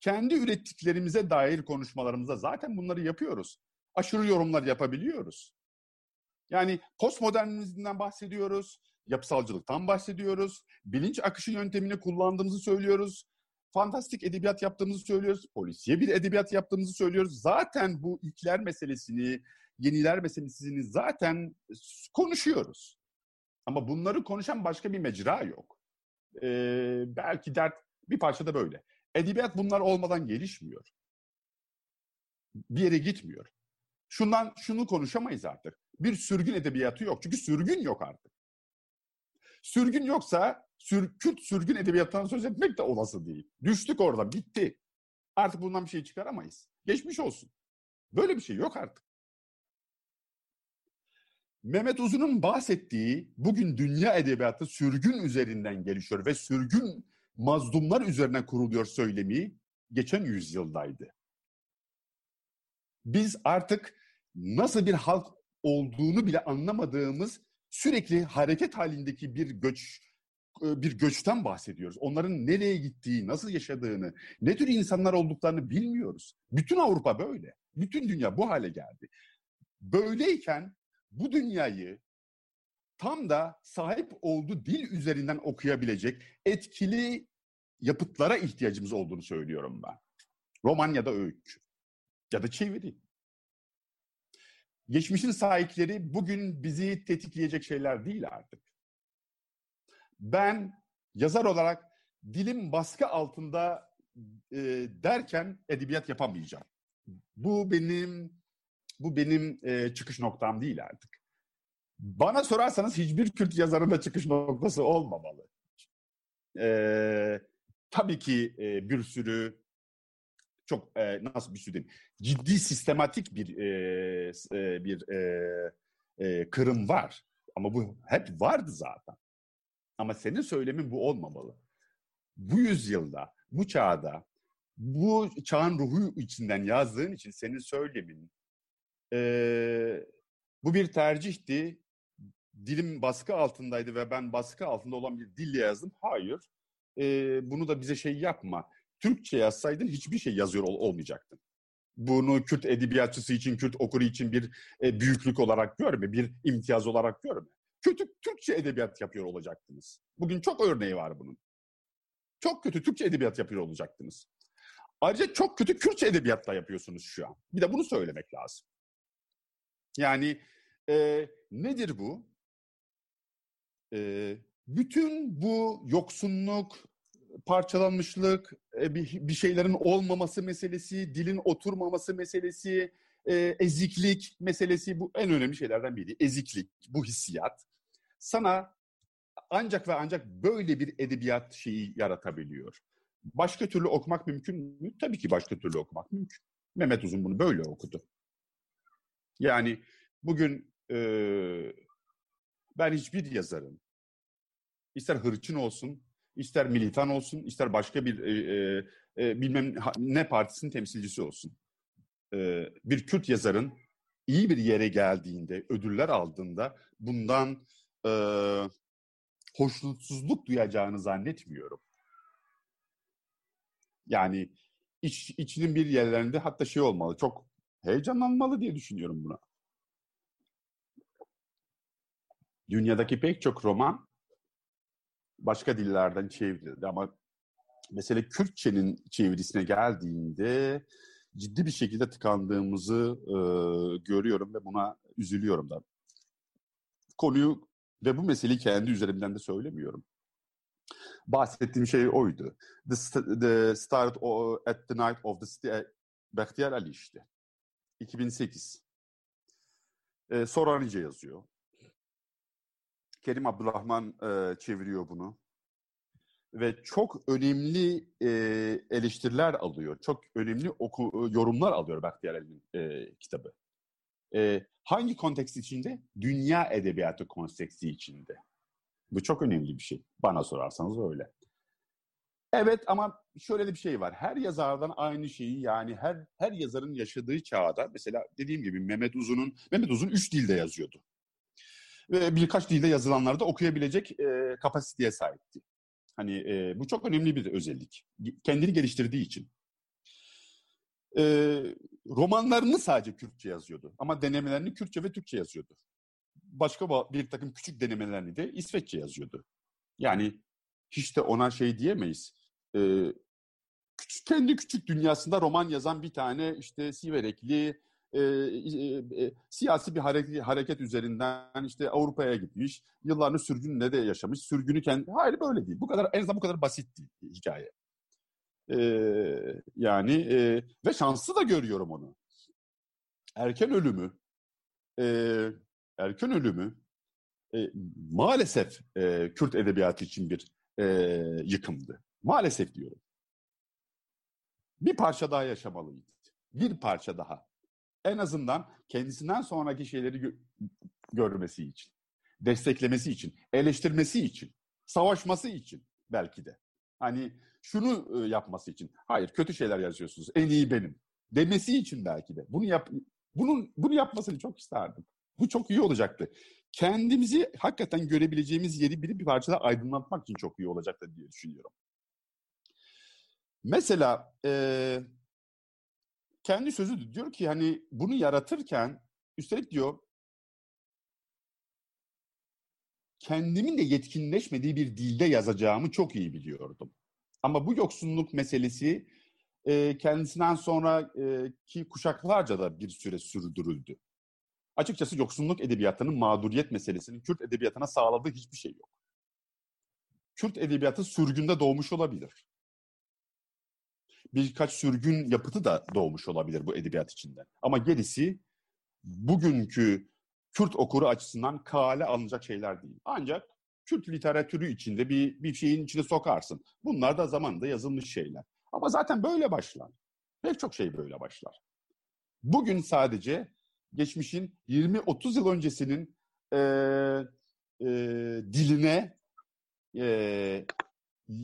Kendi ürettiklerimize dair konuşmalarımızda zaten bunları yapıyoruz. Aşırı yorumlar yapabiliyoruz. Yani postmodernizmden bahsediyoruz, yapısalcılıktan bahsediyoruz, bilinç akışı yöntemini kullandığımızı söylüyoruz, fantastik edebiyat yaptığımızı söylüyoruz, polisiye bir edebiyat yaptığımızı söylüyoruz. Zaten bu ilkler meselesini, yeniler meselesini zaten konuşuyoruz. Ama bunları konuşan başka bir mecra yok. Ee, belki dert bir parça da böyle. Edebiyat bunlar olmadan gelişmiyor. Bir yere gitmiyor. Şundan şunu konuşamayız artık. Bir sürgün edebiyatı yok. Çünkü sürgün yok artık. Sürgün yoksa sür, Kürt sürgün edebiyatından söz etmek de olası değil. Düştük orada, bitti. Artık bundan bir şey çıkaramayız. Geçmiş olsun. Böyle bir şey yok artık. Mehmet Uzun'un bahsettiği bugün dünya edebiyatı sürgün üzerinden gelişiyor ve sürgün mazlumlar üzerine kuruluyor söylemi geçen yüzyıldaydı. Biz artık nasıl bir halk olduğunu bile anlamadığımız sürekli hareket halindeki bir göç e, bir göçten bahsediyoruz. Onların nereye gittiği, nasıl yaşadığını, ne tür insanlar olduklarını bilmiyoruz. Bütün Avrupa böyle. Bütün dünya bu hale geldi. Böyleyken bu dünyayı tam da sahip olduğu dil üzerinden okuyabilecek etkili yapıtlara ihtiyacımız olduğunu söylüyorum ben. Roman ya da öykü ya da çeviri. Geçmişin sahipleri bugün bizi tetikleyecek şeyler değil artık. Ben yazar olarak dilim baskı altında e, derken edebiyat yapamayacağım. Bu benim bu benim e, çıkış noktam değil artık. Bana sorarsanız hiçbir Kürt yazarın da çıkış noktası olmamalı. E, tabii ki e, bir sürü çok e, nasıl bir sürü diyeyim, ciddi sistematik bir e, e, bir e, e, kırım var. Ama bu hep vardı zaten. Ama senin söylemin bu olmamalı. Bu yüzyılda, bu çağda, bu çağın ruhu içinden yazdığın için senin söylemin e, bu bir tercihti. Dilim baskı altındaydı ve ben baskı altında olan bir dille yazdım. Hayır. E, bunu da bize şey yapma. Türkçe yazsaydın hiçbir şey yazıyor ol, olmayacaktın. Bunu Kürt edebiyatçısı için, Kürt okuru için bir e, büyüklük olarak görme, bir imtiyaz olarak görme. Kötü Türkçe edebiyat yapıyor olacaktınız. Bugün çok örneği var bunun. Çok kötü Türkçe edebiyat yapıyor olacaktınız. Ayrıca çok kötü Kürtçe edebiyatla yapıyorsunuz şu an. Bir de bunu söylemek lazım. Yani e, nedir bu? E, bütün bu yoksunluk, parçalanmışlık, e, bir, bir şeylerin olmaması meselesi, dilin oturmaması meselesi, e, eziklik meselesi bu en önemli şeylerden biri. Eziklik, bu hissiyat sana ancak ve ancak böyle bir edebiyat şeyi yaratabiliyor. Başka türlü okumak mümkün mü? Tabii ki başka türlü okumak mümkün. Mehmet Uzun bunu böyle okudu. Yani bugün e, ben hiçbir yazarın, ister hırçın olsun, ister militan olsun, ister başka bir e, e, bilmem ne partisinin temsilcisi olsun. E, bir Kürt yazarın iyi bir yere geldiğinde, ödüller aldığında bundan e, hoşnutsuzluk duyacağını zannetmiyorum. Yani iç, içinin bir yerlerinde hatta şey olmalı, çok heyecanlanmalı diye düşünüyorum buna. Dünyadaki pek çok roman başka dillerden çevrildi ama mesela Kürtçenin çevirisine geldiğinde ciddi bir şekilde tıkandığımızı e, görüyorum ve buna üzülüyorum da. Konuyu ve bu meseleyi kendi üzerimden de söylemiyorum. Bahsettiğim şey oydu. The, the Start at the Night of the Bahtiyar Ali işte. 2008. Ee, Soranice yazıyor. Kerim Abdurrahman e, çeviriyor bunu. Ve çok önemli e, eleştiriler alıyor. Çok önemli oku, yorumlar alıyor Bahtiyar Ali'nin e, kitabı. E, hangi kontekst içinde? Dünya edebiyatı konteksti içinde. Bu çok önemli bir şey. Bana sorarsanız öyle. Evet ama şöyle de bir şey var. Her yazardan aynı şeyi yani her her yazarın yaşadığı çağda mesela dediğim gibi Mehmet Uzun'un Mehmet Uzun üç dilde yazıyordu. Ve birkaç dilde yazılanları da okuyabilecek e, kapasiteye sahipti. Hani e, bu çok önemli bir özellik. Kendini geliştirdiği için. E, romanlarını sadece Kürtçe yazıyordu. Ama denemelerini Kürtçe ve Türkçe yazıyordu. Başka bir takım küçük denemelerini de İsveççe yazıyordu. Yani hiç de ona şey diyemeyiz e, küçük, kendi küçük dünyasında roman yazan bir tane işte Siverekli e, e, e, siyasi bir hareket, hareket üzerinden işte Avrupa'ya gitmiş. Yıllarını sürgünle de yaşamış. Sürgünü kendi... Hayır böyle değil. Bu kadar en azından bu kadar basit değil hikaye. E, yani e, ve şanslı da görüyorum onu. Erken ölümü e, erken ölümü e, maalesef e, Kürt edebiyatı için bir e, yıkımdı. Maalesef diyorum. Bir parça daha yaşamalıydı. Bir parça daha. En azından kendisinden sonraki şeyleri gö- görmesi için, desteklemesi için, eleştirmesi için, savaşması için belki de. Hani şunu e, yapması için. Hayır, kötü şeyler yazıyorsunuz. En iyi benim. Demesi için belki de. Bunu yap bunun bunu yapmasını çok isterdim. Bu çok iyi olacaktı. Kendimizi hakikaten görebileceğimiz yeri bir, bir parçada aydınlatmak için çok iyi olacaktı diye düşünüyorum. Mesela e, kendi sözü diyor ki hani bunu yaratırken üstelik diyor kendimin de yetkinleşmediği bir dilde yazacağımı çok iyi biliyordum. Ama bu yoksunluk meselesi e, kendisinden sonraki kuşaklarca da bir süre sürdürüldü. Açıkçası yoksunluk edebiyatının mağduriyet meselesinin Kürt edebiyatına sağladığı hiçbir şey yok. Kürt edebiyatı sürgünde doğmuş olabilir birkaç sürgün yapıtı da doğmuş olabilir bu edebiyat içinde. Ama gerisi bugünkü Kürt okuru açısından kale alınacak şeyler değil. Ancak Kürt literatürü içinde bir, bir şeyin içine sokarsın. Bunlar da zamanında yazılmış şeyler. Ama zaten böyle başlar. Pek çok şey böyle başlar. Bugün sadece geçmişin 20-30 yıl öncesinin e, e, diline e,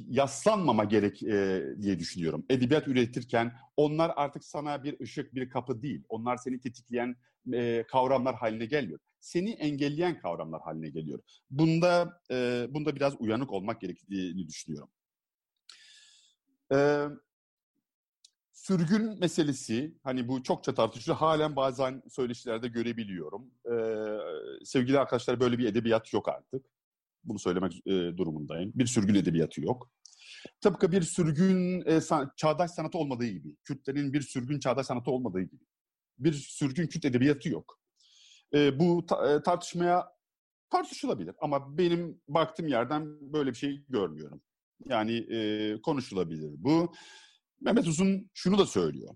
yaslanmama gerek e, diye düşünüyorum. Edebiyat üretirken onlar artık sana bir ışık, bir kapı değil. Onlar seni tetikleyen e, kavramlar haline gelmiyor. Seni engelleyen kavramlar haline geliyor. Bunda e, bunda biraz uyanık olmak gerektiğini düşünüyorum. E, sürgün meselesi, hani bu çokça tartışılıyor. Halen bazen söyleşilerde görebiliyorum. E, sevgili arkadaşlar böyle bir edebiyat yok artık. Bunu söylemek e, durumundayım. Bir sürgün edebiyatı yok. Tıpkı bir sürgün e, san, çağdaş sanatı olmadığı gibi. Kürtlerin bir sürgün çağdaş sanatı olmadığı gibi. Bir sürgün Kürt edebiyatı yok. E, bu ta, e, tartışmaya tartışılabilir ama benim baktığım yerden böyle bir şey görmüyorum. Yani e, konuşulabilir. Bu Mehmet Uzun şunu da söylüyor.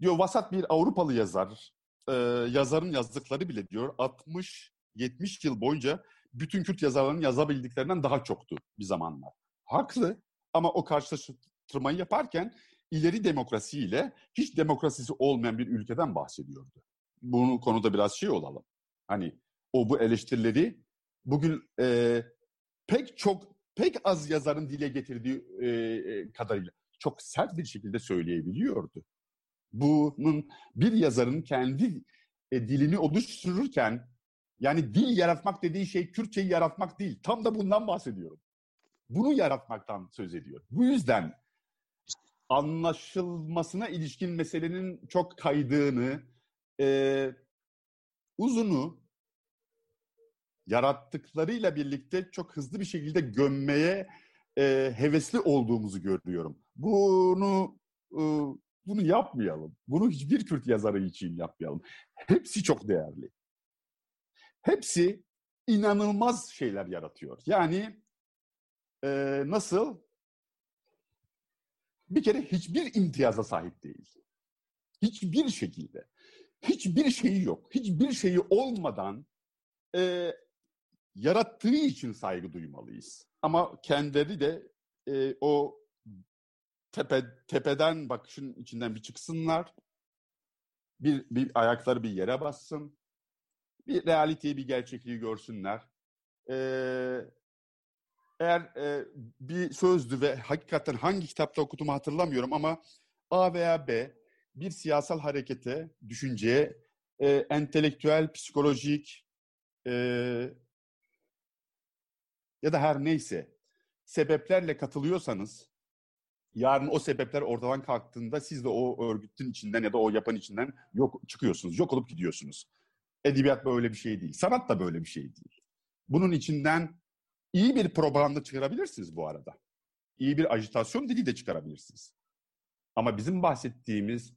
Diyor vasat bir Avrupalı yazar, e, yazarın yazdıkları bile diyor 60-70 yıl boyunca bütün Kürt yazarların yazabildiklerinden daha çoktu bir zamanlar. Haklı ama o karşılaştırmayı yaparken ileri demokrasiyle hiç demokrasisi olmayan bir ülkeden bahsediyordu. Bunu konuda biraz şey olalım. Hani o bu eleştirileri bugün e, pek çok pek az yazarın dile getirdiği e, e kadarıyla çok sert bir şekilde söyleyebiliyordu. Bunun bir yazarın kendi e, dilini oluştururken yani dil yaratmak dediği şey Kürtçeyi yaratmak değil. Tam da bundan bahsediyorum. Bunu yaratmaktan söz ediyor. Bu yüzden anlaşılmasına ilişkin meselenin çok kaydığını, e, uzunu yarattıklarıyla birlikte çok hızlı bir şekilde gömmeye e, hevesli olduğumuzu görüyorum. Bunu e, bunu yapmayalım. Bunu hiçbir Kürt yazarı için yapmayalım. Hepsi çok değerli. Hepsi inanılmaz şeyler yaratıyor. Yani e, nasıl? Bir kere hiçbir imtiyaza sahip değil. Hiçbir şekilde. Hiçbir şeyi yok. Hiçbir şeyi olmadan e, yarattığı için saygı duymalıyız. Ama kendileri de e, o tepe, tepeden bakışın içinden bir çıksınlar. Bir, bir ayakları bir yere bassın bir realiteyi, bir gerçekliği görsünler. Ee, eğer e, bir sözdü ve hakikaten hangi kitapta okuduğumu hatırlamıyorum ama A veya B bir siyasal harekete, düşünceye, e, entelektüel, psikolojik e, ya da her neyse sebeplerle katılıyorsanız yarın o sebepler ortadan kalktığında siz de o örgütün içinden ya da o yapan içinden yok çıkıyorsunuz, yok olup gidiyorsunuz. Edebiyat böyle bir şey değil. Sanat da böyle bir şey değil. Bunun içinden iyi bir propaganda çıkarabilirsiniz bu arada. İyi bir ajitasyon dili de çıkarabilirsiniz. Ama bizim bahsettiğimiz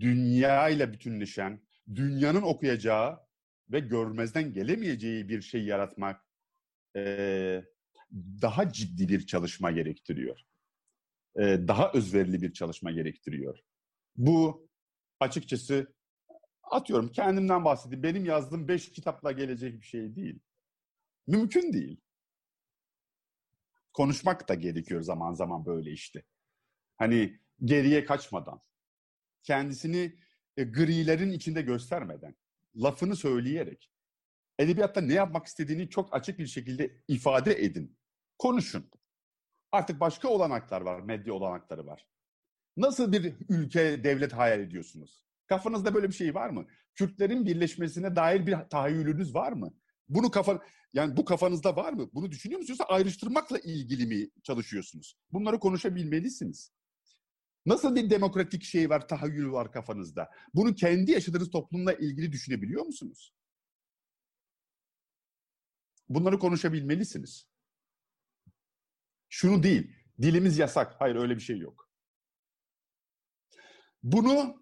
dünya ile bütünleşen, dünyanın okuyacağı ve görmezden gelemeyeceği bir şey yaratmak e, daha ciddi bir çalışma gerektiriyor. E, daha özverili bir çalışma gerektiriyor. Bu açıkçası atıyorum kendimden bahsedeyim. Benim yazdığım beş kitapla gelecek bir şey değil. Mümkün değil. Konuşmak da gerekiyor zaman zaman böyle işte. Hani geriye kaçmadan. Kendisini e, grilerin içinde göstermeden. Lafını söyleyerek. Edebiyatta ne yapmak istediğini çok açık bir şekilde ifade edin. Konuşun. Artık başka olanaklar var, medya olanakları var. Nasıl bir ülke, devlet hayal ediyorsunuz? Kafanızda böyle bir şey var mı? Kürtlerin birleşmesine dair bir tahayyülünüz var mı? Bunu kafa yani bu kafanızda var mı? Bunu düşünüyor musunuz yoksa ayrıştırmakla ilgili mi çalışıyorsunuz? Bunları konuşabilmelisiniz. Nasıl bir demokratik şey var, tahayyül var kafanızda? Bunu kendi yaşadığınız toplumla ilgili düşünebiliyor musunuz? Bunları konuşabilmelisiniz. Şunu değil, dilimiz yasak. Hayır öyle bir şey yok. Bunu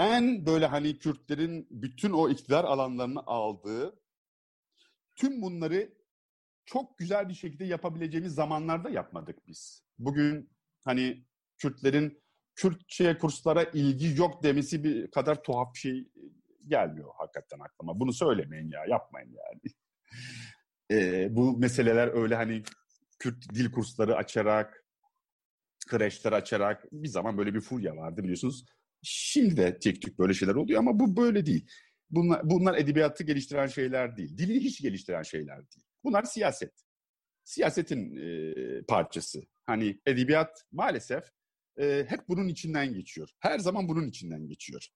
en böyle hani Kürtlerin bütün o iktidar alanlarını aldığı tüm bunları çok güzel bir şekilde yapabileceğimiz zamanlarda yapmadık biz. Bugün hani Kürtlerin Kürtçe kurslara ilgi yok demesi bir kadar tuhaf bir şey gelmiyor hakikaten aklıma. Bunu söylemeyin ya, yapmayın yani. ee, (laughs) bu meseleler öyle hani Kürt dil kursları açarak, kreşler açarak bir zaman böyle bir furya vardı biliyorsunuz. Şimdi de tek tük böyle şeyler oluyor ama bu böyle değil. Bunlar, bunlar edebiyatı geliştiren şeyler değil. Dili hiç geliştiren şeyler değil. Bunlar siyaset. Siyasetin e, parçası. Hani edebiyat maalesef e, hep bunun içinden geçiyor. Her zaman bunun içinden geçiyor.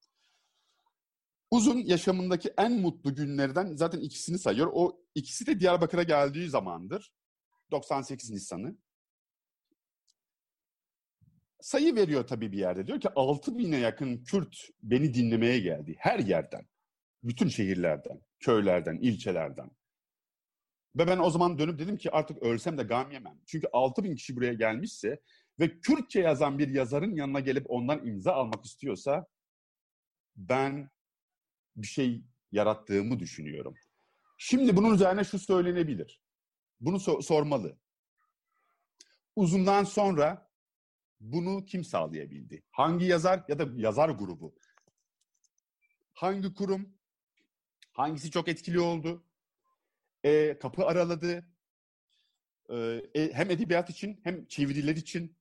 Uzun yaşamındaki en mutlu günlerden zaten ikisini sayıyor. O ikisi de Diyarbakır'a geldiği zamandır. 98 Nisan'ı. Sayı veriyor tabii bir yerde. Diyor ki 6 bine yakın Kürt beni dinlemeye geldi. Her yerden. Bütün şehirlerden, köylerden, ilçelerden. Ve ben o zaman dönüp dedim ki artık ölsem de gam yemem. Çünkü 6 bin kişi buraya gelmişse ve Kürtçe yazan bir yazarın yanına gelip ondan imza almak istiyorsa ben bir şey yarattığımı düşünüyorum. Şimdi bunun üzerine şu söylenebilir. Bunu so- sormalı. Uzundan sonra bunu kim sağlayabildi? Hangi yazar ya da yazar grubu? Hangi kurum? Hangisi çok etkili oldu? E, kapı araladı. E, hem edebiyat için hem çeviriler için.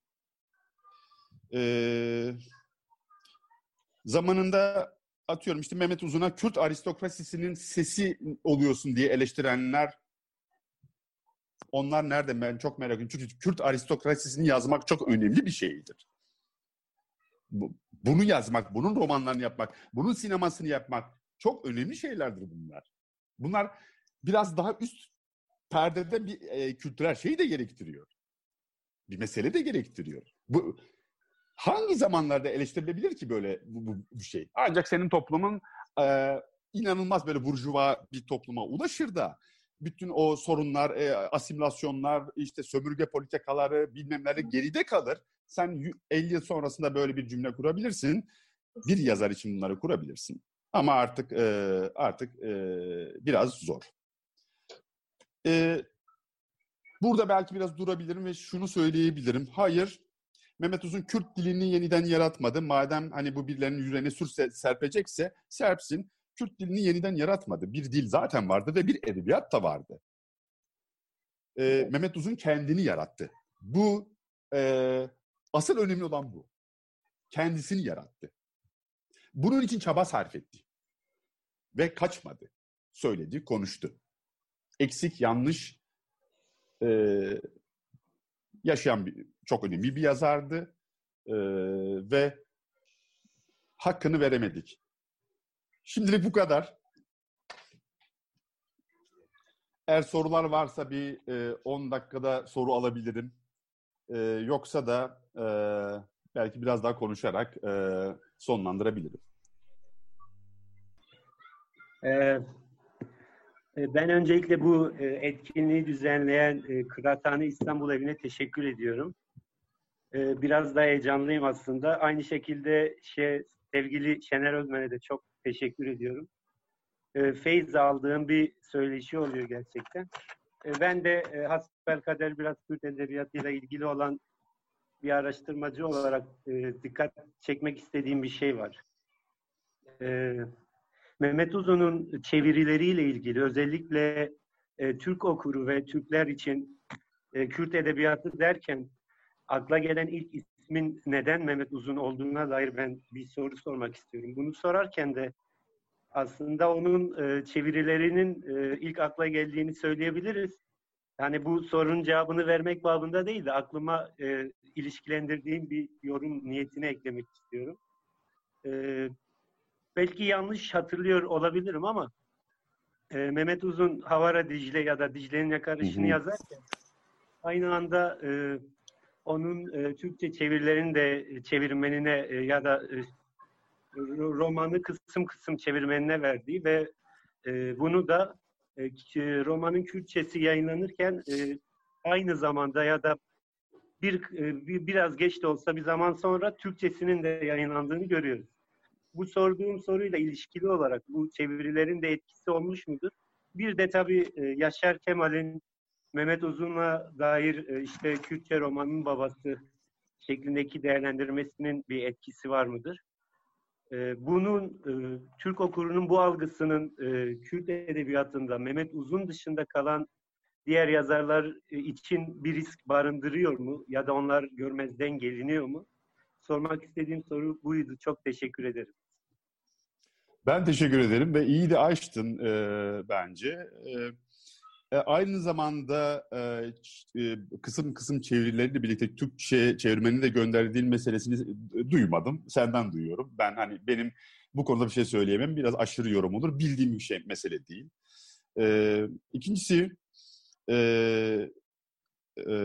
E, zamanında atıyorum işte Mehmet Uzun'a Kürt aristokrasisinin sesi oluyorsun diye eleştirenler onlar nerede ben çok merak ediyorum. Çünkü Kürt aristokrasisini yazmak çok önemli bir şeydir. Bu, bunu yazmak, bunun romanlarını yapmak, bunun sinemasını yapmak çok önemli şeylerdir bunlar. Bunlar biraz daha üst perdede bir e, kültürel şeyi de gerektiriyor. Bir mesele de gerektiriyor. Bu hangi zamanlarda eleştirilebilir ki böyle bu, bu, bu şey? Ancak senin toplumun e, inanılmaz böyle burjuva bir topluma ulaşır da bütün o sorunlar, e, asimilasyonlar, işte sömürge politikaları bilmem neleri geride kalır. Sen 50 yıl sonrasında böyle bir cümle kurabilirsin. Bir yazar için bunları kurabilirsin. Ama artık e, artık e, biraz zor. E, burada belki biraz durabilirim ve şunu söyleyebilirim. Hayır, Mehmet Uzun Kürt dilini yeniden yaratmadı. Madem hani bu birilerinin yüreğine sür serpecekse serpsin. Kürt dilini yeniden yaratmadı. Bir dil zaten vardı ve bir edebiyat da vardı. Ee, Mehmet Uzun kendini yarattı. Bu e, asıl önemli olan bu. Kendisini yarattı. Bunun için çaba sarf etti. Ve kaçmadı. Söyledi, konuştu. Eksik, yanlış e, yaşayan bir, çok önemli bir yazardı. E, ve hakkını veremedik. Şimdilik bu kadar. Eğer sorular varsa bir 10 e, dakikada soru alabilirim. E, yoksa da e, belki biraz daha konuşarak sonlandırabilirim. Ben öncelikle bu etkinliği düzenleyen Kıraathane İstanbul Evi'ne teşekkür ediyorum. Biraz daha heyecanlıyım aslında. Aynı şekilde şey, sevgili Şener Özmen'e de çok teşekkür ediyorum. E, feyz aldığım bir söyleşi oluyor gerçekten. E, ben de e, hasbelkader biraz Kürt edebiyatıyla ilgili olan bir araştırmacı olarak e, dikkat çekmek istediğim bir şey var. E, Mehmet Uzun'un çevirileriyle ilgili özellikle e, Türk okuru ve Türkler için e, Kürt edebiyatı derken akla gelen ilk ismin neden Mehmet Uzun olduğuna dair ben bir soru sormak istiyorum. Bunu sorarken de aslında onun e, çevirilerinin e, ilk akla geldiğini söyleyebiliriz. Yani bu sorunun cevabını vermek babında değil de aklıma e, ilişkilendirdiğim bir yorum niyetine eklemek istiyorum. E, belki yanlış hatırlıyor olabilirim ama e, Mehmet Uzun Havara Dicle ya da Dicle'nin yakarışını yazarken aynı anda e, onun e, Türkçe çevirilerini de çevirmenine e, ya da e, romanı kısım kısım çevirmenine verdiği ve e, bunu da e, romanın Kürtçesi yayınlanırken e, aynı zamanda ya da bir, e, bir biraz geç de olsa bir zaman sonra Türkçesinin de yayınlandığını görüyoruz. Bu sorduğum soruyla ilişkili olarak bu çevirilerin de etkisi olmuş mudur? Bir de tabii e, Yaşar Kemal'in Mehmet Uzun'la dair e, işte Kürtçe romanın babası şeklindeki değerlendirmesinin bir etkisi var mıdır? E, bunun e, Türk okurunun bu algısının Kürt edebiyatında Mehmet Uzun dışında kalan diğer yazarlar için bir risk barındırıyor mu? Ya da onlar görmezden geliniyor mu? Sormak istediğim soru buydu. Çok teşekkür ederim. Ben teşekkür ederim ve iyi de açtın e, bence. E, e, aynı zamanda e, e, kısım kısım çevirileriyle birlikte Türkçe çevirmenin de gönderdiğin meselesini e, duymadım. Senden duyuyorum. Ben hani benim bu konuda bir şey söyleyemem. Biraz aşırı yorum olur. Bildiğim bir şey mesele değil. E, ikincisi e, e,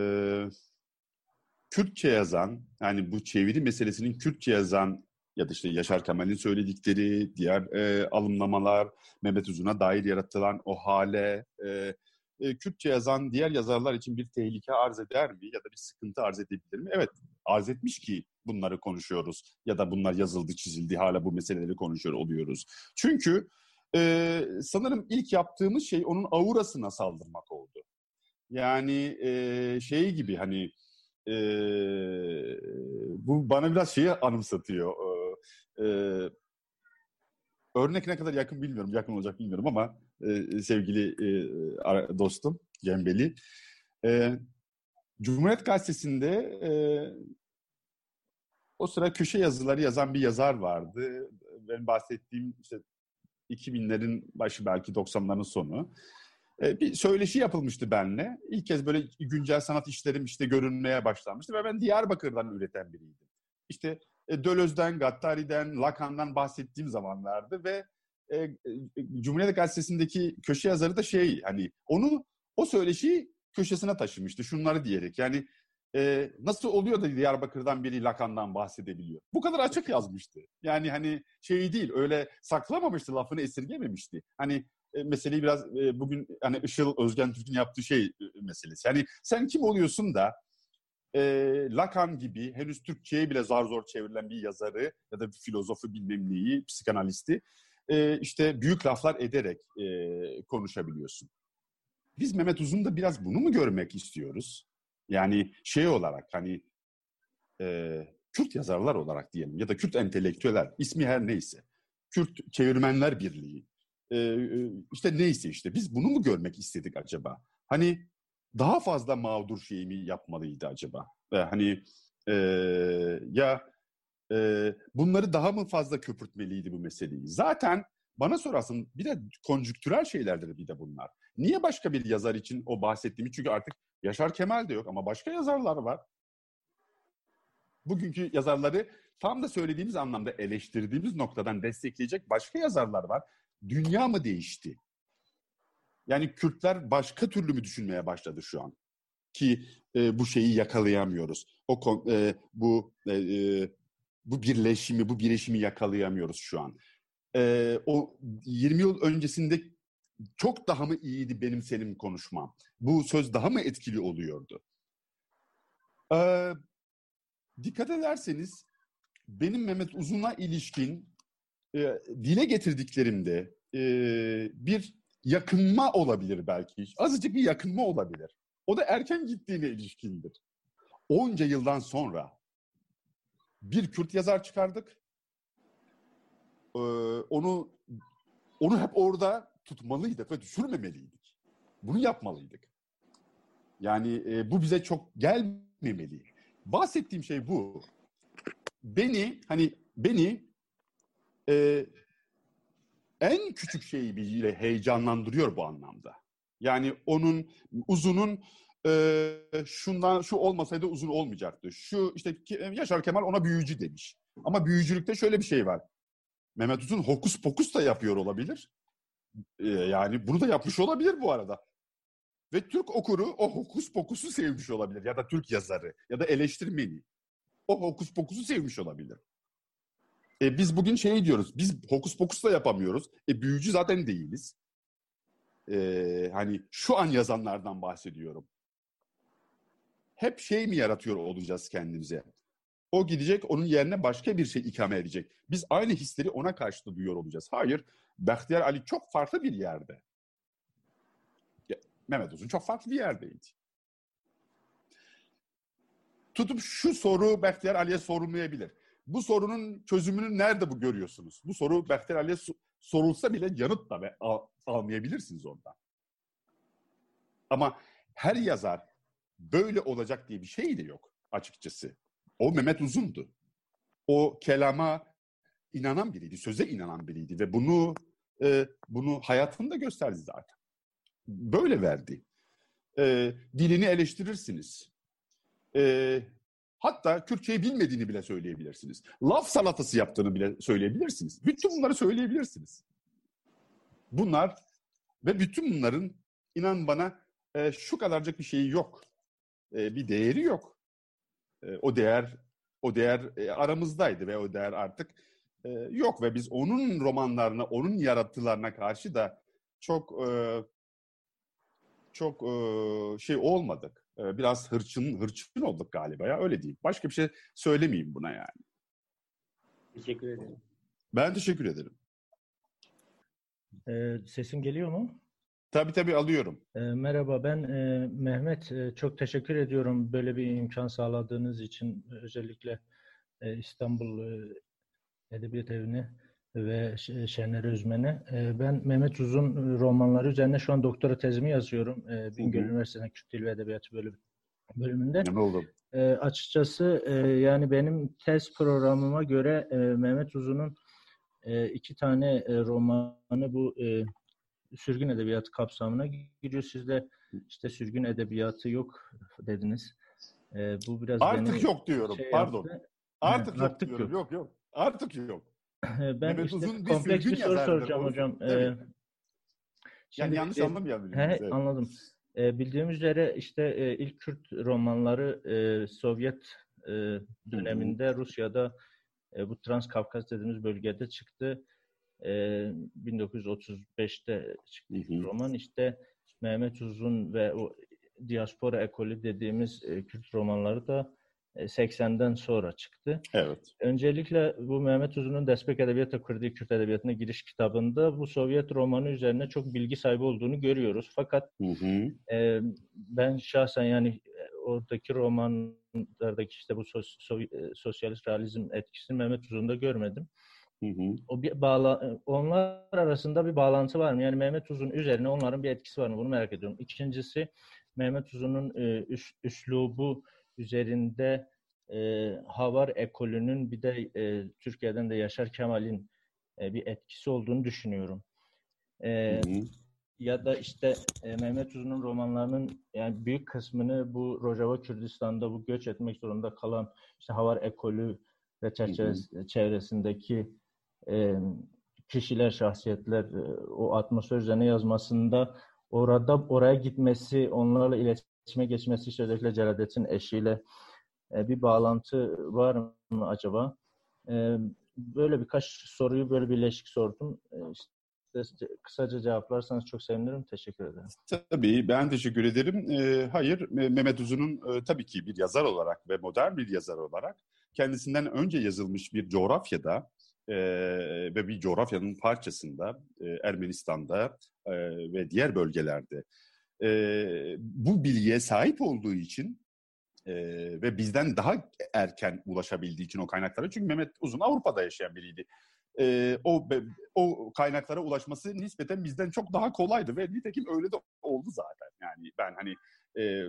Kürtçe yazan, yani bu çeviri meselesinin Kürtçe yazan ya da işte Yaşar Kemal'in söyledikleri, diğer e, alımlamalar, Mehmet Uzun'a dair yaratılan o hale, e, e, Kürtçe yazan diğer yazarlar için bir tehlike arz eder mi ya da bir sıkıntı arz edebilir mi? Evet, arz etmiş ki bunları konuşuyoruz ya da bunlar yazıldı, çizildi, hala bu meseleleri konuşuyor oluyoruz. Çünkü e, sanırım ilk yaptığımız şey onun aurasına saldırmak oldu. Yani e, şey gibi hani e, bu bana biraz şeyi anımsatıyor. E, örnek ne kadar yakın bilmiyorum, yakın olacak bilmiyorum ama e, sevgili e, dostum Cembeli. E, Cumhuriyet Gazetesi'nde e, o sıra köşe yazıları yazan bir yazar vardı. Ben bahsettiğim işte 2000'lerin başı belki 90'ların sonu. E, bir söyleşi yapılmıştı benle. İlk kez böyle güncel sanat işlerim işte görünmeye başlanmıştı ve ben Diyarbakır'dan üreten biriydim. İşte e, Gattari'den, Lacan'dan bahsettiğim zamanlardı ve e, e, Cumhuriyet Gazetesi'ndeki köşe yazarı da şey hani onu o söyleşi köşesine taşımıştı şunları diyerek yani e, nasıl oluyor da Diyarbakır'dan biri Lakan'dan bahsedebiliyor. Bu kadar açık yazmıştı. Yani hani şey değil öyle saklamamıştı lafını esirgememişti. Hani e, meseleyi biraz e, bugün hani Işıl Özgen Türk'ün yaptığı şey e, meselesi. Yani sen kim oluyorsun da e, Lacan gibi henüz Türkçe'ye bile zar zor çevrilen bir yazarı ya da bir filozofu bilmem neyi, psikanalisti e, işte büyük laflar ederek e, konuşabiliyorsun. Biz Mehmet Uzun'da biraz bunu mu görmek istiyoruz? Yani şey olarak hani e, Kürt yazarlar olarak diyelim ya da Kürt entelektüeller ismi her neyse. Kürt Çevirmenler Birliği. E, işte neyse işte biz bunu mu görmek istedik acaba? Hani daha fazla mağdur şey mi yapmalıydı acaba? E, hani e, ya e, bunları daha mı fazla köpürtmeliydi bu meseleyi? Zaten bana sorarsın bir de konjüktürel şeylerdir bir de bunlar. Niye başka bir yazar için o bahsettiğimi? Çünkü artık Yaşar Kemal de yok ama başka yazarlar var. Bugünkü yazarları tam da söylediğimiz anlamda eleştirdiğimiz noktadan destekleyecek başka yazarlar var. Dünya mı değişti? Yani Kürtler başka türlü mü düşünmeye başladı şu an? Ki e, bu şeyi yakalayamıyoruz. O e, bu e, e bu birleşimi, bu birleşimi yakalayamıyoruz şu an. E, o 20 yıl öncesinde çok daha mı iyiydi benim senin konuşmam? Bu söz daha mı etkili oluyordu? Ee, dikkat ederseniz benim Mehmet Uzun'a ilişkin e, dile getirdiklerimde e, bir yakınma olabilir belki. Azıcık bir yakınma olabilir. O da erken gittiğine ilişkindir. Onca yıldan sonra bir Kürt yazar çıkardık. Ee, onu onu hep orada tutmalıydık ve düşürmemeliydik. Bunu yapmalıydık. Yani e, bu bize çok gelmemeli. Bahsettiğim şey bu. Beni hani beni e, en küçük şeyi bile heyecanlandırıyor bu anlamda. Yani onun uzunun e, şundan şu olmasaydı uzun olmayacaktı. Şu işte Yaşar Kemal ona büyücü demiş. Ama büyücülükte şöyle bir şey var. Mehmet Uzun hokus pokus da yapıyor olabilir. Ee, yani bunu da yapmış olabilir bu arada. Ve Türk okuru o hokus pokusu sevmiş olabilir. Ya da Türk yazarı ya da eleştirmeni. O hokus pokusu sevmiş olabilir. E, biz bugün şey diyoruz. Biz hokus pokus da yapamıyoruz. E, büyücü zaten değiliz. E, hani şu an yazanlardan bahsediyorum. Hep şey mi yaratıyor olacağız kendimize? O gidecek, onun yerine başka bir şey ikame edecek. Biz aynı hisleri ona karşı da duyuyor olacağız. Hayır, Bahtiyar Ali çok farklı bir yerde. Mehmet Uzun çok farklı bir yerdeydi. Tutup şu soru Bahtiyar Ali'ye sorulmayabilir. Bu sorunun çözümünü nerede bu görüyorsunuz? Bu soru Bahtiyar Ali'ye sorulsa bile yanıt da al almayabilirsiniz ondan. Ama her yazar böyle olacak diye bir şey de yok açıkçası. O Mehmet Uzun'du. O kelama inanan biriydi, söze inanan biriydi ve bunu e, bunu hayatında gösterdi zaten. Böyle verdi. E, dilini eleştirirsiniz. E, hatta Kürtçeyi bilmediğini bile söyleyebilirsiniz. Laf salatası yaptığını bile söyleyebilirsiniz. Bütün bunları söyleyebilirsiniz. Bunlar ve bütün bunların inan bana e, şu kadarcık bir şeyi yok. E, bir değeri yok. E, o değer o değer e, aramızdaydı ve o değer artık e, yok ve biz onun romanlarına, onun yaratılarına karşı da çok e, çok e, şey olmadık. E, biraz hırçın hırçın olduk galiba ya öyle diyeyim. Başka bir şey söylemeyeyim buna yani. Teşekkür ederim. Ben teşekkür ederim. Ee, sesim geliyor mu? Tabii tabii alıyorum. Ee, merhaba ben e, Mehmet. E, çok teşekkür ediyorum böyle bir imkan sağladığınız için. Özellikle e, İstanbul e, Edebiyat Evi'ne ve Şener Özmen'e. E, ben Mehmet Uzun romanları üzerine şu an doktora tezimi yazıyorum. E, Bingöl Üniversitesi'nde Kürt Dil ve Edebiyatı bölüm, bölümünde. Ne oldu? E, açıkçası e, yani benim tez programıma göre e, Mehmet Uzun'un e, iki tane e, romanı bu e, sürgün edebiyatı kapsamına giriyor. Siz de işte sürgün edebiyatı yok dediniz. E, bu biraz Artık yok diyorum. Şey Pardon. Yaptı. Artık, yok Artık diyorum. Yok. yok yok. Artık yok. (laughs) ben Mehmet işte Uzun kompleks bir, bir soru soracağım hocam. Ee, yani şimdi, yanlış e, anlamayalım. He, evet. Anladım. E, bildiğimiz üzere işte e, ilk Kürt romanları e, Sovyet e, döneminde Rusya'da e, bu Transkafkas dediğimiz bölgede çıktı. E, 1935'te çıktı hı hı. roman. İşte Mehmet Uzun ve o diaspora ekolü dediğimiz e, Kürt romanları da 80'den e, sonra çıktı. Evet. Öncelikle bu Mehmet Uzun'un Despek Edebiyatı Kurdi Kürt Edebiyatı'na giriş kitabında bu Sovyet romanı üzerine çok bilgi sahibi olduğunu görüyoruz. Fakat hı hı. E, ben şahsen yani oradaki romanlardaki işte bu sos, so, sosyalist realizm etkisini Mehmet Uzun'da görmedim. Hı hı. O bir bağla, onlar arasında bir bağlantı var mı? Yani Mehmet Uzun üzerine onların bir etkisi var mı? Bunu merak ediyorum. İkincisi Mehmet Uzun'un e, üs, üslubu üzerinde e, Havar ekolünün bir de e, Türkiye'den de Yaşar Kemal'in e, bir etkisi olduğunu düşünüyorum. E, hı hı ya da işte e, Mehmet Uzun'un romanlarının yani büyük kısmını bu Rojava Kürdistan'da bu göç etmek zorunda kalan işte Havar ekolü ve çerçevesi, çevresindeki e, kişiler, şahsiyetler e, o atmosfer üzerine yazmasında orada oraya gitmesi, onlarla iletişime geçmesi işte özellikle Celadet'in eşiyle e, bir bağlantı var mı acaba? E, böyle birkaç soruyu böyle birleşik sordum. E, işte kısaca cevaplarsanız çok sevinirim. Teşekkür ederim. Tabii ben teşekkür ederim. E, hayır, Mehmet Uzun'un e, tabii ki bir yazar olarak ve modern bir yazar olarak kendisinden önce yazılmış bir coğrafyada e, ve bir coğrafyanın parçasında e, Ermenistan'da e, ve diğer bölgelerde e, bu bilgiye sahip olduğu için e, ve bizden daha erken ulaşabildiği için o kaynaklara çünkü Mehmet Uzun Avrupa'da yaşayan biriydi e, o o kaynaklara ulaşması nispeten bizden çok daha kolaydı ve nitekim öyle de oldu zaten. Yani ben hani e,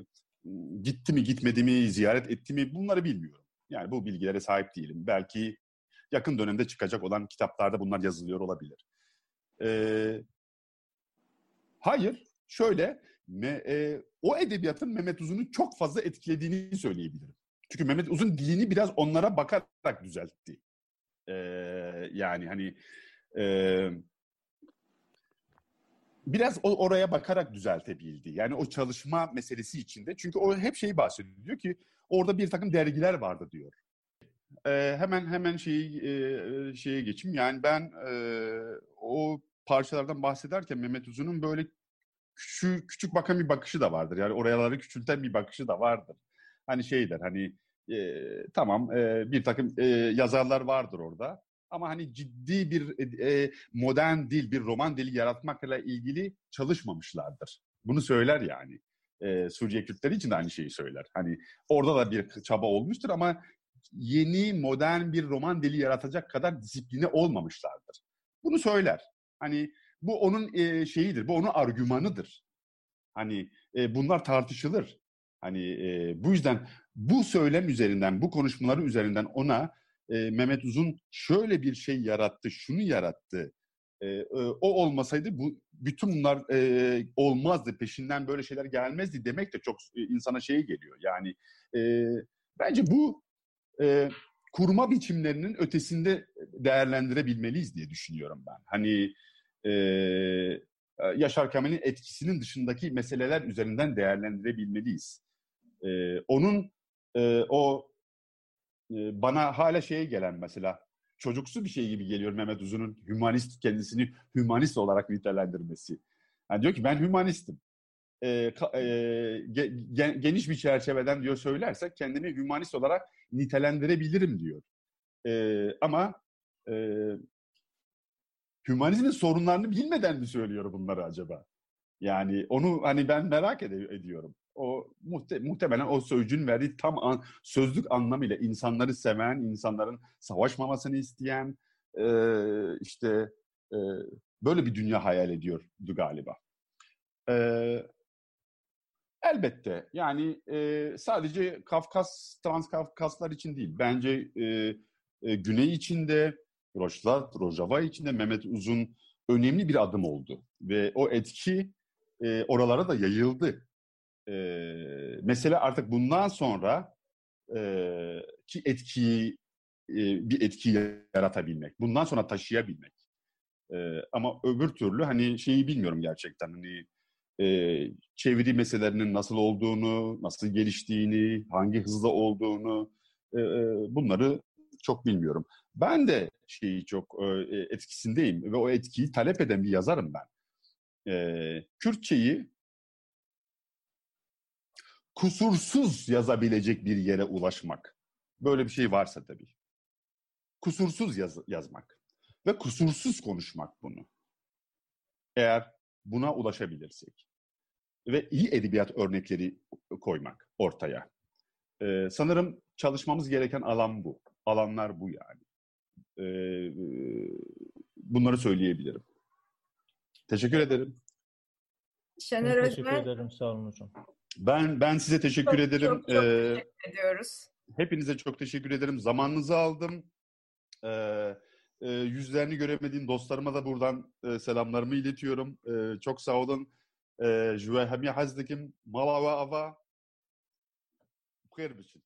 gitti mi gitmedi mi ziyaret etti mi bunları bilmiyorum. Yani bu bilgilere sahip değilim. Belki yakın dönemde çıkacak olan kitaplarda bunlar yazılıyor olabilir. E, hayır, şöyle me, e, o edebiyatın Mehmet Uzun'u çok fazla etkilediğini söyleyebilirim. Çünkü Mehmet Uzun dilini biraz onlara bakarak düzeltti. E, yani hani e, biraz oraya bakarak düzeltebildi. Yani o çalışma meselesi içinde. Çünkü o hep şeyi bahsediyor diyor ki orada bir takım dergiler vardı diyor. E, hemen hemen şeyi e, şeye geçeyim. Yani ben e, o parçalardan bahsederken Mehmet Uzun'un böyle küçük, küçük bakan bir bakışı da vardır. Yani oraları küçülten bir bakışı da vardır. Hani şeyler hani e, tamam e, bir takım e, yazarlar vardır orada. Ama hani ciddi bir e, modern dil, bir roman dili yaratmakla ilgili çalışmamışlardır. Bunu söyler yani. E, Suriye Kürtleri için de aynı şeyi söyler. Hani orada da bir çaba olmuştur ama yeni modern bir roman dili yaratacak kadar disipline olmamışlardır. Bunu söyler. Hani bu onun e, şeyidir, bu onun argümanıdır. Hani e, bunlar tartışılır. Hani e, bu yüzden bu söylem üzerinden, bu konuşmaları üzerinden ona e, Mehmet Uzun şöyle bir şey yarattı, şunu yarattı. E, e, o olmasaydı bu bütün bunlar e, olmazdı, peşinden böyle şeyler gelmezdi demek de çok e, insana şey geliyor. Yani e, bence bu e, kurma biçimlerinin ötesinde değerlendirebilmeliyiz diye düşünüyorum ben. Hani e, Yaşar Kemal'in etkisinin dışındaki meseleler üzerinden değerlendirebilmeliyiz. E, onun e, o e, bana hala şeye gelen mesela çocuksu bir şey gibi geliyor Mehmet Uzun'un hümanist kendisini hümanist olarak nitelendirmesi. Yani diyor ki ben hümanistim. E, e, ge, geniş bir çerçeveden diyor söylersek kendimi hümanist olarak nitelendirebilirim diyor. E, ama e, hümanizmin sorunlarını bilmeden mi söylüyor bunları acaba? Yani onu hani ben merak ed- ediyorum. O muhte, muhtemelen o sözcüğün verdiği tam an, sözlük anlamıyla insanları seven, insanların savaşmamasını isteyen, e, işte e, böyle bir dünya hayal ediyordu galiba. E, elbette yani e, sadece Kafkas, Transkafkaslar için değil. Bence e, e, Güney içinde, Rojava, Rojava içinde Mehmet Uzun önemli bir adım oldu. Ve o etki e, oralara da yayıldı. E, mesele artık bundan sonra e, ki etkiyi e, bir etki yaratabilmek. Bundan sonra taşıyabilmek. E, ama öbür türlü hani şeyi bilmiyorum gerçekten. Hani e, çeviri meselelerinin nasıl olduğunu, nasıl geliştiğini, hangi hızda olduğunu e, bunları çok bilmiyorum. Ben de şeyi çok e, etkisindeyim ve o etkiyi talep eden bir yazarım ben. E, Kürtçeyi kusursuz yazabilecek bir yere ulaşmak. Böyle bir şey varsa tabii. Kusursuz yaz, yazmak ve kusursuz konuşmak bunu. Eğer buna ulaşabilirsek ve iyi edebiyat örnekleri koymak ortaya. Ee, sanırım çalışmamız gereken alan bu. Alanlar bu yani. Bunları söyleyebilirim. Teşekkür ederim. Şener Özmen. Teşekkür ederim. Sağ olun hocam. Ben ben size teşekkür çok, ederim. Çok, çok ee, teşekkür ediyoruz. Hepinize çok teşekkür ederim. Zamanınızı aldım. Ee, e, yüzlerini göremediğim dostlarıma da buradan e, selamlarımı iletiyorum. E, çok sağ olun. Jüve hemi hazdikim. Malava ava. Bukir biçin.